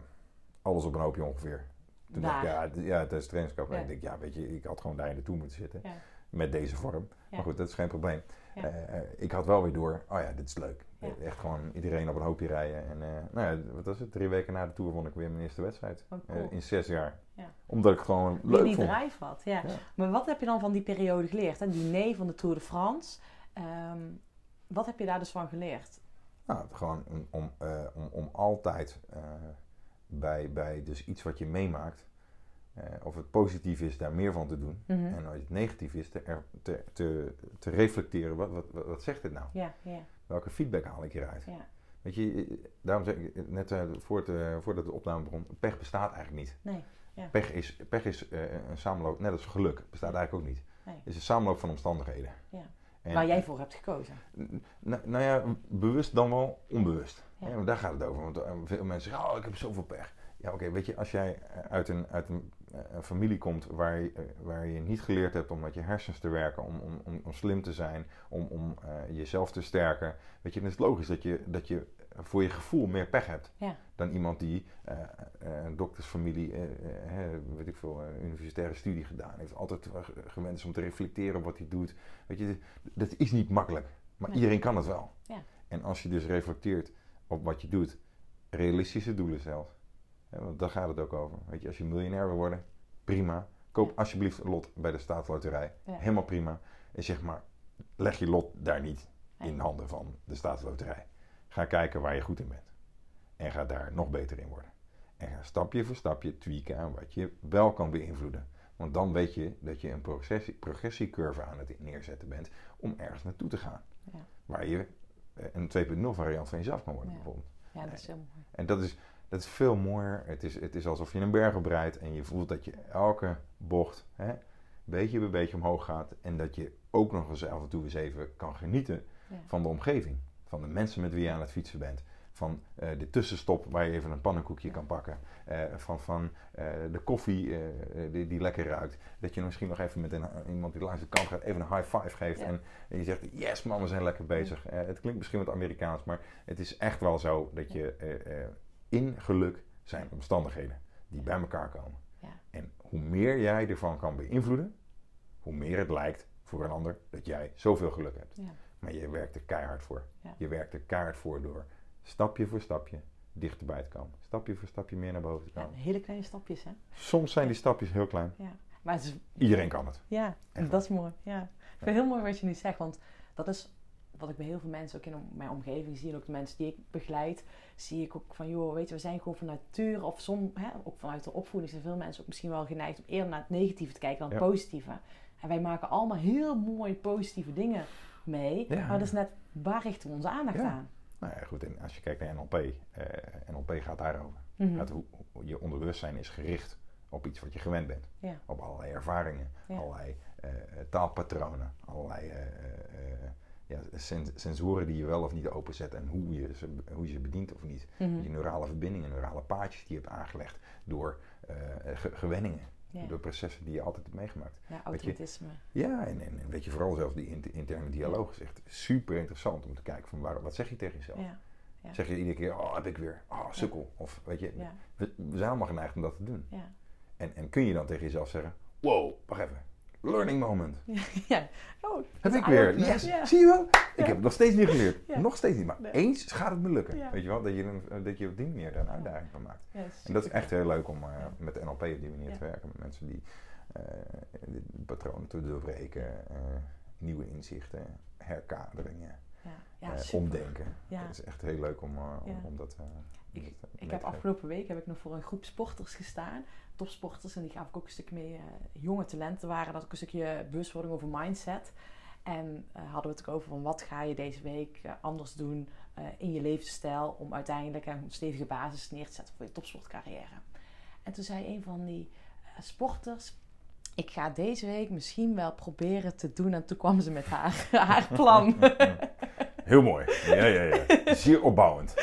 alles op een hoopje ongeveer. Toen dacht ik, ja, ja, tijdens de trainingskamp. Ja. Ik denk, ja, weet je, ik had gewoon daar in de tour moeten zitten. Met deze vorm. Maar goed, dat is geen probleem. Eh, eh, ik had wel weer door, oh ja, dit is leuk. Eh, Echt gewoon iedereen op een hoopje rijden. En nou ja, wat was het? Drie weken na de tour won ik weer mijn eerste wedstrijd. Oh, cool. In zes jaar. Ja. Omdat ik het gewoon leuk die vond. drive had, ja. Ja. Maar wat heb je dan van die periode geleerd? Hè? Die nee van de Tour de France. Ehm, wat heb je daar dus van geleerd? Nou, gewoon om, om, om, om altijd bij, bij dus iets wat je meemaakt, eh, of het positief is, daar meer van te doen. Mhm. En als het negatief is, te, er- te, te, te reflecteren. Wat, wat, wat, wat zegt dit nou? Ja, ja, Welke feedback haal ik hieruit? ja. Weet je, eh, daarom zeg ik net eh, voor het, eh, voordat de opname begon, pech bestaat eigenlijk niet. Nee. Ja. Pech is, pech is een samenloop, net als geluk, bestaat eigenlijk ook niet. Nee. Het is een samenloop van omstandigheden. Ja. En- Waar jij voor hebt gekozen. Nou, nou ja, bewust dan wel onbewust. Ja. Daar gaat het over. Want eh, veel mensen zeggen, oh, ik heb zoveel pech. Ja, oké, weet je, als jij eh, uit een, uit een, eh, een familie komt waar je, waar je niet geleerd hebt om met je hersens te werken, om, om, om, om slim te zijn, om, om jezelf te sterken, weet je, dan is het logisch dat je, dat je voor je gevoel meer pech hebt Ja. dan iemand die een doktersfamilie, weet ik veel, een universitaire studie gedaan heeft, altijd gewend is om te reflecteren op wat hij doet. Weet je, dat is niet makkelijk, maar Nee. iedereen kan het wel. Ja. En als je dus reflecteert op wat je doet, realistische doelen zelfs, hè, want daar gaat het ook over. Weet je, als je miljonair wil worden, prima. Koop Ja. alsjeblieft een lot bij de staatsloterij. Ja. Helemaal prima. En zeg maar, leg je lot daar niet in handen van de staatsloterij. Ga kijken waar je goed in bent. En ga daar nog beter in worden. En ga stapje voor stapje tweaken aan wat je wel kan beïnvloeden. Want dan weet je dat je een progressie, progressiecurve aan het neerzetten bent om ergens naartoe te gaan. Ja. Waar je een 2.0 variant van jezelf kan worden Ja. bijvoorbeeld. Ja, dat is heel mooi. En dat is, dat is veel mooier. Het is, het is alsof je een berg oprijdt en je voelt dat je elke bocht hè, beetje bij beetje omhoog gaat. En dat je ook nog eens af en toe eens even kan genieten Ja. van de omgeving. Van de mensen met wie je aan het fietsen bent. Van eh, de tussenstop waar je even een pannenkoekje kan pakken. Eh, van van eh, de koffie die, die lekker ruikt. Dat je misschien nog even met een, iemand die langs de kant gaat even een high five geeft. Ja. En, en je zegt, yes man, we zijn lekker bezig. Eh, het klinkt misschien wat Amerikaans, maar het is echt wel zo dat je in geluk zijn omstandigheden die bij elkaar komen. Ja. En hoe meer jij ervan kan beïnvloeden, hoe meer het lijkt voor een ander dat jij zoveel geluk hebt. Ja. Maar je werkt er keihard voor. Je werkt er keihard voor door stapje voor stapje dichterbij te komen. Stapje voor stapje meer naar boven te Ja, komen. hele kleine stapjes, hè? Soms zijn die stapjes heel klein. Ja. Maar is Iedereen kan het. Ja, Echt dat is mooi. Ja. Ik vind het heel mooi wat je nu zegt, want dat is wat ik bij heel veel mensen ook in mijn omgeving zie en ook de mensen die ik begeleid, zie ik ook van, joh, weet je, we zijn gewoon van nature of som, hè, ook vanuit de opvoeding zijn veel mensen ook misschien wel geneigd om eerder naar het negatieve te kijken dan het Ja. positieve. En wij maken allemaal heel mooie positieve dingen mee, Ja. maar dat is net waar richten we onze aandacht Ja. aan. Nou ja, goed. En als je kijkt naar NLP, eh, NLP gaat daarover. Mhm. Gaat hoe, je onderbewustzijn is gericht op iets wat je gewend bent. Ja. Op allerlei ervaringen, Ja. allerlei eh, taalpatronen, allerlei eh, ja, sen- sensoren die je wel of niet openzet en hoe je ze, hoe je ze bedient of niet. Mhm. Je neurale verbindingen, neurale paadjes die je hebt aangelegd door ge- gewenningen, Ja. door processen die je altijd hebt meegemaakt. ja, je, automatisme. Ja, en, weet je, vooral zelfs die inter- interne dialoog is echt super interessant om te kijken van waar, wat zeg je tegen jezelf. Ja. Ja. Zeg je iedere keer, oh heb ik weer, oh sukkel. Of weet je, we, we zijn allemaal geneigd om dat te doen. Ja. En, en kun je dan tegen jezelf zeggen, wow, wacht even, learning moment. ja. Oh, Heb ik weer, yes, Ja. zie je wel? Ik heb het nog steeds niet geleerd. Ja. Nog steeds niet, maar Nee. eens gaat het me lukken. Weet je wel, dat je, een- dat je op die manier daar een uitdaging van maakt. En dat is echt heel leuk om eh, met de NLP op die manier te werken. Met mensen die eh, die patronen te doorbreken, eh, nieuwe inzichten, herkaderingen, Ja, eh, omdenken. Ja. Het is echt heel leuk om, eh, om, Ja. om dat, eh, om Ik- dat, eh, Ik heb afgelopen week heb ik nog voor een groep sporters gestaan. Topsporters. En die gaf ik ook een stuk mee. eh, jonge talenten waren dat ook een stukje bewustwording over mindset. En eh, hadden we het ook over van wat ga je deze week eh, anders doen in je levensstijl. Om uiteindelijk een stevige basis neer te zetten voor je topsportcarrière. En toen zei een van die sporters. Ik ga deze week misschien wel proberen te doen. En toen kwam ze met haar, haar plan. Heel mooi. Ja, ja, ja. Zeer opbouwend.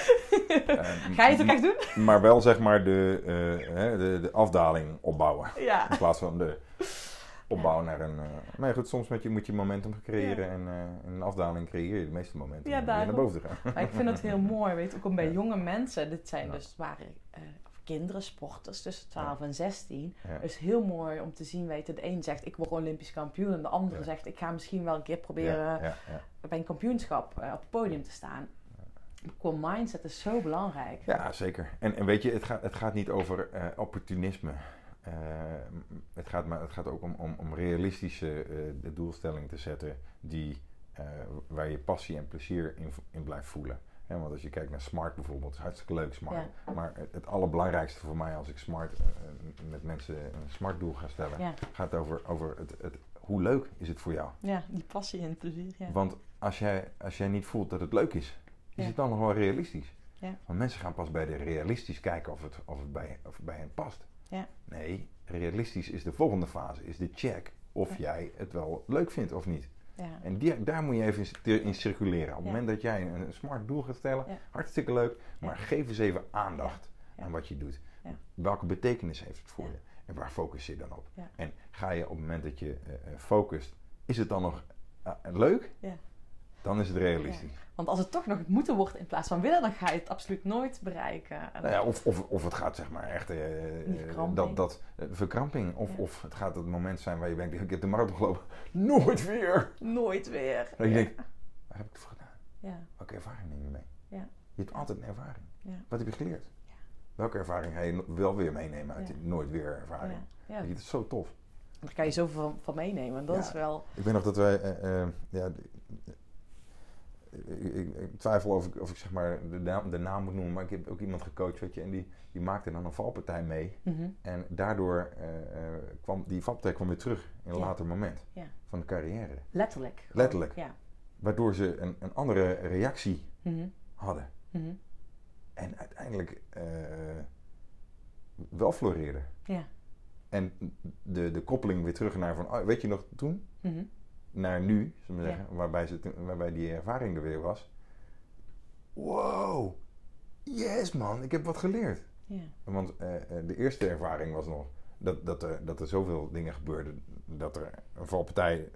Eh, Ga je het ook echt doen? Maar wel zeg maar de, eh, de, de afdaling opbouwen. Ja. In plaats van de. opbouwen naar een... eh, maar goed, soms moet je, moet je momentum creëren en een afdaling creëer je de meeste momentum Ja, naar boven te gaan. Maar ik vind het heel mooi, weet je, ook om bij Ja. jonge mensen. Dit zijn dus waren kinderen, sporters tussen 12 en 16. Ja. Dus heel mooi om te zien, weet je, de een zegt ik word Olympisch kampioen en de andere Ja. zegt ik ga misschien wel een keer proberen Ja, ja, ja. bij een kampioenschap op het podium te staan. Qua mindset is zo belangrijk. Ja, zeker. En, en weet je, het gaat, het gaat niet over eh, opportunisme. Eh, het, gaat maar, het gaat ook om, om, om realistische eh, de doelstellingen te zetten die, eh, waar je passie en plezier in, in blijft voelen. Hè, want als je kijkt naar smart bijvoorbeeld, is hartstikke leuk smart. Maar het, het allerbelangrijkste voor mij als ik smart eh, met mensen een smart doel ga stellen, Ja, gaat over, over het, het, hoe leuk is het voor jou. ja die passie en plezier. Ja. Want als jij, als jij niet voelt dat het leuk is, is het dan nog wel realistisch? Ja. Want mensen gaan pas bij de realistisch kijken of het, of het bij, of het bij hen past. Ja. Nee, realistisch is de volgende fase, is de check of jij het wel leuk vindt of niet. Ja. En die, daar moet je even in, in circuleren. Op het Ja. moment dat jij een, een smart doel gaat stellen, Ja. hartstikke leuk, maar geef eens even aandacht aan wat je doet. Ja. Welke betekenis heeft het voor je? En waar focus je dan op? En ga je op het moment dat je eh, eh, focust, is het dan nog eh, leuk? Dan is het realistisch. Want als het toch nog moeten wordt in plaats van willen, dan ga je het absoluut nooit bereiken. En- Nou ja, of, of, of het gaat zeg maar echt eh, eh, verkramping. dat, dat eh, verkramping. Of, Ja. of het gaat het moment zijn waar je denkt, ik heb de marathon gelopen, nooit weer. Nooit weer. Dat je denkt, waar heb ik het voor gedaan? Ja. Welke ervaring neem je mee? Ja. Je hebt altijd een ervaring. Wat heb je geleerd? Welke ervaring ga je wel weer meenemen uit die nooit weer ervaring? Ja. Dat is zo tof. Daar kan je zoveel van, van meenemen. Dat is wel... Ik weet nog dat wij, eh, ja, ik, twijfel of ik, of ik zeg maar de naam, de naam moet noemen, maar ik heb ook iemand gecoacht, weet je, en die, die maakte dan een valpartij mee. Mhm. En daardoor eh, eh, kwam die valpartij kwam weer terug in een Ja. later moment Ja. van de carrière. Letterlijk. Letterlijk. Ja. Waardoor ze een, een andere reactie Mhm. hadden. Mhm. En uiteindelijk eh, wel floreerden. Ja. En de, de koppeling weer terug naar van, oh, weet je nog toen? Naar nu, zullen we Ja. zeggen, waarbij, ze, waarbij die ervaring er weer was. Wow, yes man, ik heb wat geleerd. Ja. Want eh, eh, de eerste ervaring was nog dat, dat, er, dat er zoveel dingen gebeurden. Dat er een valpartij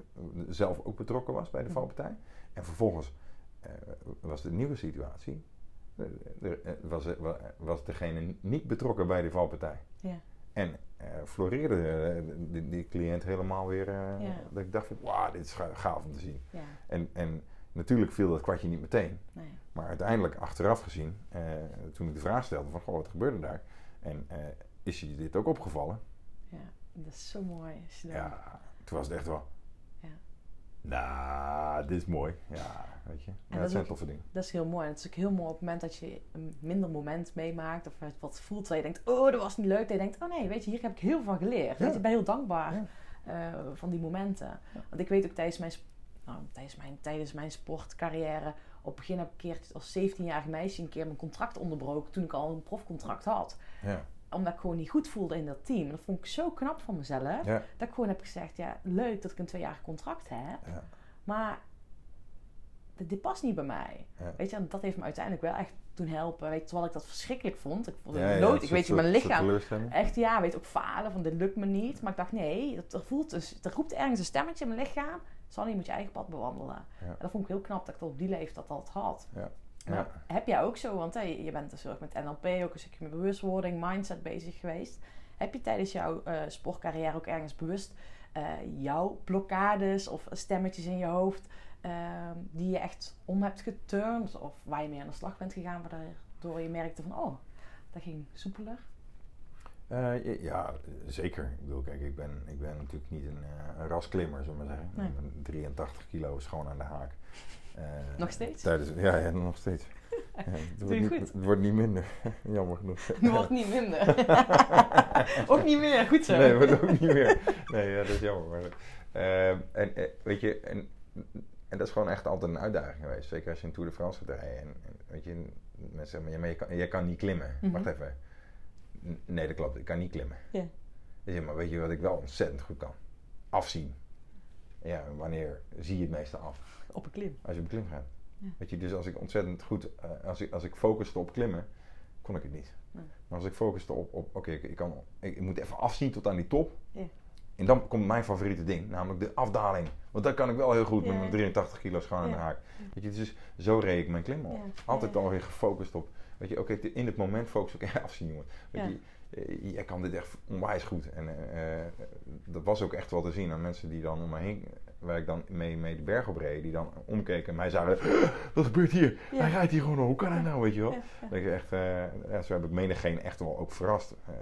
zelf ook betrokken was bij de valpartij. En vervolgens eh, was de nieuwe situatie. eh, er, eh, was, wa- was degene niet betrokken bij de valpartij. Ja. En eh, floreerde eh, die, die cliënt helemaal weer. eh, Ja. Dat ik dacht van, wauw, dit is ga- gaaf om te zien. Ja. En, en natuurlijk viel dat kwartje niet meteen. Nee. Maar uiteindelijk, achteraf gezien, eh, toen ik de vraag stelde van, goh, wat gebeurde daar? En eh, is je dit ook opgevallen? Ja. Dat is zo mooi. Ja, toen was het echt wel. Nou, dit is mooi. Ja, weet je. Ja, dat zijn ook- toffe dingen. Dat is heel mooi. En het is ook heel mooi op het moment dat je een minder moment meemaakt. Of wat voelt. Terwijl je denkt, oh, dat was niet leuk. Dat je denkt, oh nee, weet je, hier heb ik heel veel van geleerd. Ja. Weet je, ik ben heel dankbaar Ja. eh, van die momenten. Want ik weet ook tijdens mijn, nou, tijdens mijn, tijdens mijn sportcarrière... Op het begin heb ik een keer als 17-jarig meisje een keer mijn contract onderbroken. Toen ik al een profcontract had. Omdat ik gewoon niet goed voelde in dat team. En dat vond ik zo knap van mezelf. ja, Dat ik gewoon heb gezegd, ja, leuk dat ik een tweejarig contract heb. ja. Maar dit, dit past niet bij mij. Ja. Weet je, en dat heeft me uiteindelijk wel echt toen helpen. Weet terwijl ik dat verschrikkelijk vond. Ik vond Ja, nood. ik weet je, mijn lichaam. Echt ja, weet ook falen van dit lukt me niet. Maar ik dacht, nee, dat, er voelt dus, er roept ergens een stemmetje in mijn lichaam. Sanny, je moet je eigen pad bewandelen. En dat vond ik heel knap dat ik dat op die leeftijd al had. Ja. Maar Ja. heb jij ook zo, want hè, je bent dus erg met NLP, ook een stukje met bewustwording, mindset bezig geweest. Heb je tijdens jouw eh, sportcarrière ook ergens bewust eh, jouw blokkades of stemmetjes in je hoofd ehm, die je echt om hebt geturnd of waar je mee aan de slag bent gegaan, waardoor je merkte van, oh, dat ging soepeler? Eh, ja, zeker. Ik bedoel, kijk, ik ben, ik ben natuurlijk niet een, een rasklimmer, zullen we maar zeggen. Nee. Ik ben 83 kilo is gewoon aan de haak. Eh, Nog steeds? Tijdens, ja, ja, nog steeds. Ja, het, Doe wordt je niet, goed. het wordt niet minder, jammer genoeg. Het wordt niet minder. ook niet meer, goed zo. Nee, het wordt ook niet meer. Nee, ja, dat is jammer. Maar, eh, en eh, weet je, en, en dat is gewoon echt altijd een uitdaging geweest. Zeker als je een Tour de France gaat rijden. En, en weet je, mensen zeggen, maar, ja, maar je, kan, je kan niet klimmen. Mhm. Wacht even. N- Nee, dat klopt. Ik kan niet klimmen. Ja. Maar weet je wat ik wel ontzettend goed kan? Afzien. Ja, wanneer zie je het meeste af? Op een klim. Als je op klim gaat. Ja. Weet je, dus als ik ontzettend goed, eh, als, ik, als ik focuste op klimmen, kon ik het niet. Maar als ik focuste op, op oké, ik, ik, kan, ik, ik moet even afzien tot aan die top. Ja. En dan komt mijn favoriete ding, namelijk de afdaling. Want dat kan ik wel heel goed met mijn 83 kilo's gewoon aan de haak. Weet je, dus zo reed ik mijn klim op. Altijd alweer gefocust op, weet je, oké, in het moment focus ik afzien, jongen. Weet je, jij kan dit echt onwijs goed. En eh, eh, dat was ook echt wel te zien aan mensen die dan om me heen, waar ik dan mee, mee de berg op reed, die dan omkeken en mij zagen, wat gebeurt hier? Ja. Hij rijdt hier gewoon hoe kan hij nou, weet je wel? Ja, ja. Dat ik echt, eh, ja, zo heb ik menigeen echt wel ook verrast. Eh,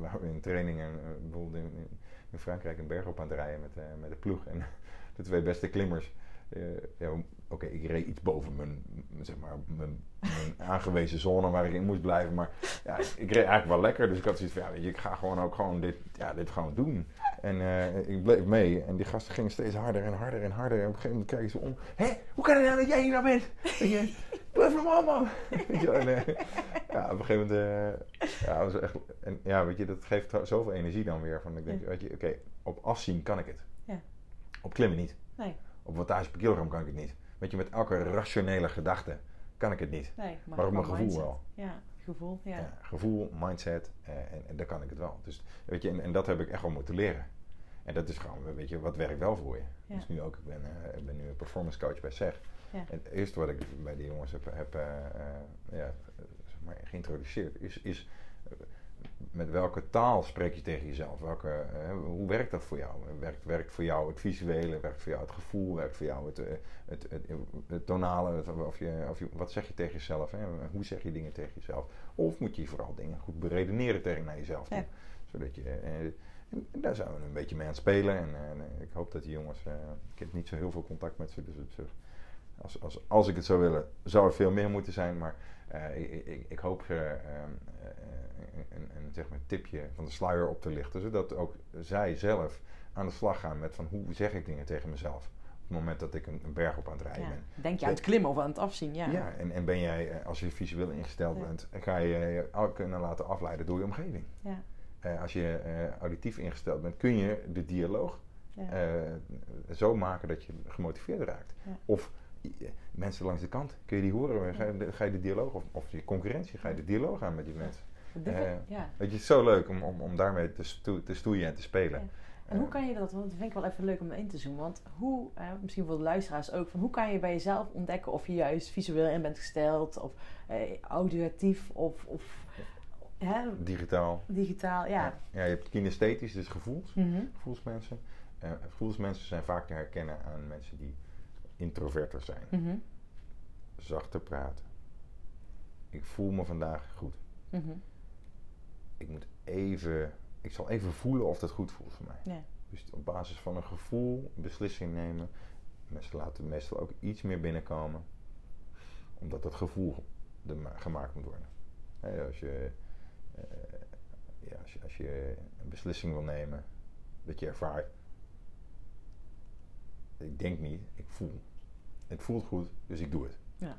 waren in trainingen, eh, bijvoorbeeld in, in, Frankrijk een berg op aan het rijden met, eh, met de ploeg. En de twee beste klimmers. eh, ja, Oké, ik reed iets boven mijn, zeg maar, mijn, mijn aangewezen zone waar ik in moest blijven. Maar ja, ik reed eigenlijk wel lekker. Dus ik had zoiets van, ja, weet je, ik ga gewoon ook gewoon dit, ja, dit gewoon doen. En eh, ik bleef mee. En die gasten gingen steeds harder en harder en harder. En op een gegeven moment kijken ze om. Hé, hoe kan het nou dat jij hier nou bent? Weet je, normaal man. Weet je, wel, en, eh, ja, op een gegeven moment... eh, ja, was echt, en, ja, weet je, dat geeft zoveel energie dan weer. Van, ik denk, Ja. weet je, oké, op afzien kan ik het. Ja. Op klimmen niet. Nee, Op wattage per kilogram kan ik het niet. Weet je, met elke rationele gedachte kan ik het niet. nee. Maar, Maar op mijn gevoel mindset. wel. Ja, gevoel, ja. Ja, gevoel, mindset, eh, en, en daar kan ik het wel. Dus, weet je, en, en dat heb ik echt wel moeten leren. En dat is gewoon, weet je, wat werkt wel voor je. Ja. Dus nu ook, ik ben, eh, ik ben nu een performance coach bij SEG. Ja. En het eerste wat ik bij die jongens heb, heb eh, eh, ja, zeg maar geïntroduceerd, is, is met welke taal spreek je tegen jezelf? Welke, eh, hoe werkt dat voor jou? Werkt, werkt voor jou het visuele? Werkt voor jou het gevoel? Werkt voor jou het, eh, het, het, het tonale? Of je, of je, wat zeg je tegen jezelf? Hè? Hoe zeg je dingen tegen jezelf? Of moet je vooral dingen goed beredeneren tegen naar jezelf toe? Ja. Zodat je, eh, en daar zijn we een beetje mee aan het spelen. En eh, ik hoop dat die jongens... eh, ik heb niet zo heel veel contact met ze, dus als, als, als ik het zou willen, zou er veel meer moeten zijn. Maar ik, ik, ik hoop eh, ehm, eh, een, een, zeg maar tipje van de sluier op te lichten. Zodat ook zij zelf aan de slag gaan met van hoe zeg ik dingen tegen mezelf. Op het moment dat ik een, een berg op aan het rijden Ja. ben. Denk je aan het klimmen of aan het afzien? Ja. Ja, en, en ben jij, eh, als je visueel ingesteld Ja. bent, ga je je al kunnen laten afleiden door je omgeving. Ja. Eh, als je eh, auditief ingesteld bent, kun je de dialoog eh, zo maken dat je gemotiveerd raakt. Of eh, mensen langs de kant, kun je die horen? Ga, je, de- ga je de dialoog, of, of je concurrentie, ga je de dialoog aan met die mensen? Eh, ik- ja. Weet je, het is zo leuk om, om, om daarmee te, stoe- te stoeien en te spelen. Ja. En hoe kan je dat, want dat vind ik wel even leuk om in te zoomen. Want hoe, eh, misschien voor de luisteraars ook, van hoe kan je bij jezelf ontdekken of je juist visueel in bent gesteld, of eh, auditief, of, of hè, Digitaal. digitaal, ja. ja, je hebt kinesthetisch, dus gevoels, Mhm. gevoelsmensen. Eh, gevoelsmensen zijn vaak te herkennen aan mensen die introverter zijn. Mhm. Zachter praten. Ik voel me vandaag goed. Mhm. Ik moet even, ik zal even voelen of dat goed voelt voor mij. Ja. Dus op basis van een gevoel een beslissing nemen. Mensen laten meestal ook iets meer binnenkomen. Omdat dat gevoel ma- gemaakt moet worden. Als, je, eh, ja, als, je, als je een beslissing wil nemen, dat je ervaart. Ik denk niet, ik voel. Het voelt goed, dus ik doe het. Ja.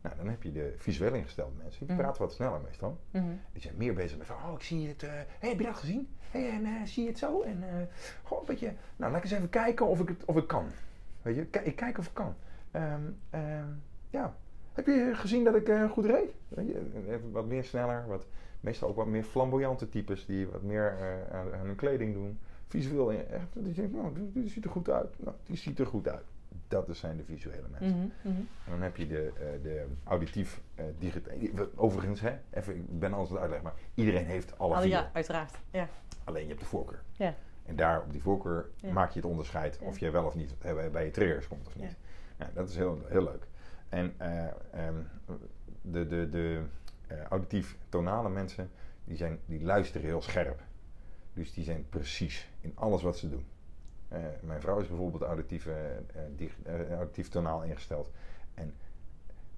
Nou, dan heb je de visueel ingestelde mensen. Die Mhm. praten wat sneller meestal. Mhm. Die zijn meer bezig met van, oh, ik zie het. hey, heb je dat gezien? Hey, en eh, zie je het zo? En eh goh, een beetje, nou, laat ik eens even kijken of ik het of ik kan. Weet je, ik kijk of ik kan. Ehm, ehm, ja. Heb je gezien dat ik goed reed? Weet je, wat meer sneller, wat, meestal ook wat meer flamboyante types die wat meer aan, aan hun kleding doen. Visueel, echt, die denken, nou, die, die ziet er goed uit. Nou, die ziet er goed uit. Dat is- zijn de visuele mensen. Mhm. Mhm. En dan heb je de, eh, de auditief eh digitaal. Overigens, hè, even, ik ben alles aan het uitleggen, maar iedereen heeft alle Alle- vier. ja, uiteraard. Ja. Alleen je hebt de voorkeur. Ja. En daar op die voorkeur Ja. maak je het onderscheid of je wel of niet eh, bij- je triggers komt of niet. Ja. dat is heel, heel leuk. En eh, ehm, de, de, de auditief tonale mensen, die, zijn, die luisteren heel scherp. Dus die zijn precies in alles wat ze doen. Eh, mijn vrouw is bijvoorbeeld auditief, eh, eh, eh, auditief tonaal ingesteld. En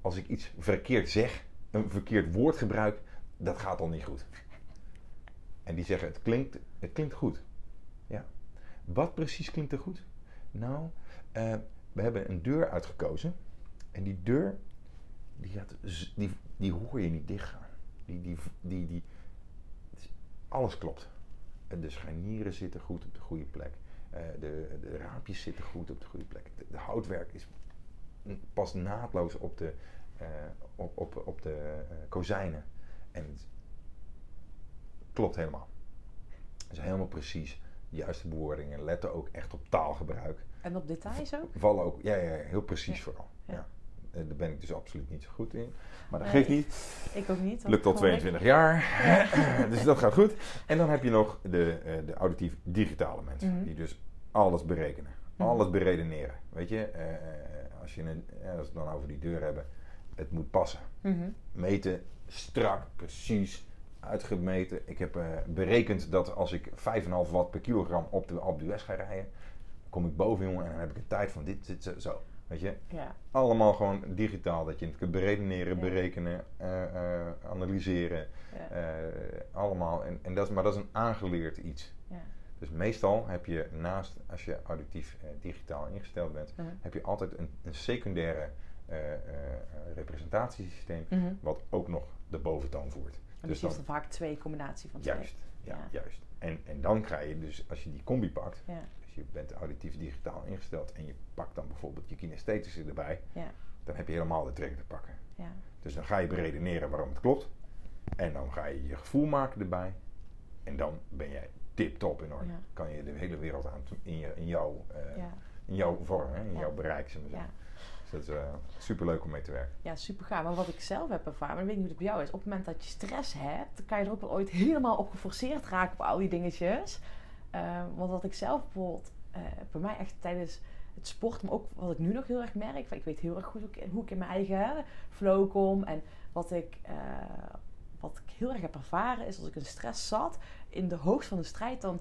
als ik iets verkeerd zeg, een verkeerd woord gebruik, dat gaat al niet goed. En die zeggen, het klinkt, het klinkt goed. Ja. Wat precies klinkt er goed? Nou, we hebben een deur uitgekozen. En die deur, die, gaat, die, die hoor je niet dichtgaan. Die, die, die, die, alles klopt. En De scharnieren zitten goed op de goede plek. Eh, de, de raampjes zitten goed op de goede plek. De, de houtwerk is, past naadloos op de, eh, op, op, op de eh, kozijnen. En het klopt helemaal. Het is helemaal precies juiste bewoordingen. Letten ook echt op taalgebruik. En op details ook? Vallen ook, ja, ja, ja, heel precies Ja. vooral. Ja. Ja. Eh, Daar ben ik dus absoluut niet zo goed in. Maar dat Nee, geeft niet. Ik ook niet. Lukt al Gewoon ik- 22 jaar. dus dat gaat goed. En dan heb je nog de, eh, de auditief digitale mensen. Mhm. Die dus alles berekenen. Mhm. Alles beredeneren. Weet je, eh, als, je een, als we het dan over die deur hebben. Het moet passen. Mhm. Meten, strak, precies, uitgemeten. Ik heb berekend dat als ik 5,5 watt per kilogram op de Alpe d'Huez ga rijden, kom ik boven, jongen, en dan heb ik een tijd van dit, dit, zo. Weet je, Ja. allemaal gewoon digitaal, dat je het kunt beredeneren, Ja. berekenen, eh, eh, analyseren, Ja. eh, allemaal. En, en dat, is, maar dat is een aangeleerd iets. Ja. Dus meestal heb je naast, als je auditief digitaal ingesteld bent, Mhm. heb je altijd een, een secundaire representatiesysteem, Mhm. wat ook nog de boventoon voert. En Dus dus is dan, vaak twee combinatie van twee. juist, ja, Ja. juist. En, en dan ga je dus, als je die combi pakt, Ja. dus je bent auditief digitaal ingesteld en je pakt dan bijvoorbeeld je kinesthetische erbij, Ja. dan heb je helemaal de trek te pakken. Ja. Dus dan ga je beredeneren waarom het klopt. En dan ga je je gevoel maken erbij. En dan ben jij tip-top in orde. Kan je de hele wereld aan in, je, in, jouw, eh, in jouw vorm, hè, in jouw bereik. zullen we Ja. zeggen. Dus dat is eh, super leuk om mee te werken. Ja, super gaaf. Maar wat ik zelf heb ervaren, maar ik weet niet hoe het bij jou is. Op het moment dat je stress hebt, kan je er ook wel ooit helemaal op geforceerd raken op al die dingetjes. Eh, want wat ik zelf bijvoorbeeld, eh, bij mij echt tijdens het sport, maar ook wat ik nu nog heel erg merk. Ik weet heel erg goed hoe ik, in mijn eigen flow kom. En wat ik, eh, wat ik heel erg heb ervaren is als ik in stress zat, in de hoogte van de strijd, dan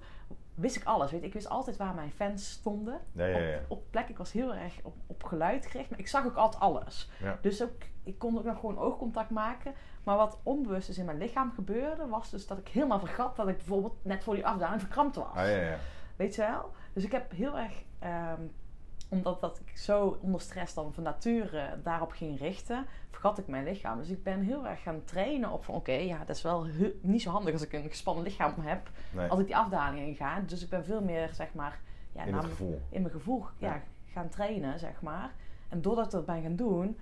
wist ik alles. Weet, ik wist altijd waar mijn fans stonden Ja, ja, ja. op, op plek. Ik was heel erg op, op geluid gericht, maar ik zag ook altijd alles. Dus ook, ik kon ook nog gewoon oogcontact maken. Maar wat onbewust dus in mijn lichaam gebeurde, was dus dat ik helemaal vergat dat ik bijvoorbeeld net voor die afdaling verkrampt was. Ah, ja, ja. Weet je wel? Dus ik heb heel erg, ehm, omdat dat ik zo onder stress dan van nature daarop ging richten, vergat ik mijn lichaam. Dus ik ben heel erg gaan trainen op van oké, ja, dat is wel niet zo handig als ik een gespannen lichaam heb, Nee, als ik die afdaling inga. Dus ik ben veel meer, zeg maar, ja, in namelijk- gevoel. in mijn gevoel ja, Ja. gaan trainen, zeg maar. En doordat ik dat ben gaan doen,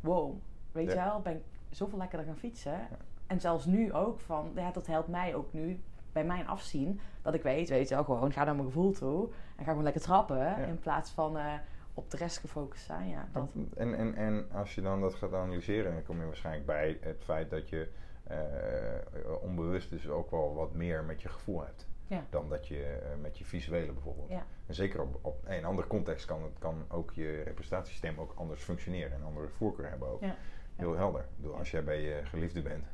wow, weet Ja. je wel, ben ik zoveel lekkerder gaan fietsen. En zelfs nu ook van, ja, dat helpt mij ook nu bij mijn afzien. Dat ik weet, weet je wel, gewoon ga naar mijn gevoel toe. En ga gewoon lekker trappen. In plaats van eh, op de rest gefocust zijn. Ja, dat. En, en, en als je dan dat gaat analyseren, dan kom je waarschijnlijk bij het feit dat je eh, onbewust dus ook wel wat meer met je gevoel hebt. Ja. Dan dat je eh, met je visuele bijvoorbeeld. Ja. En zeker op, op in een andere context kan, het, kan ook je representatiesysteem ook anders functioneren en andere voorkeur hebben ook. Ja. Heel helder. Ik bedoel, als jij bij je geliefde bent,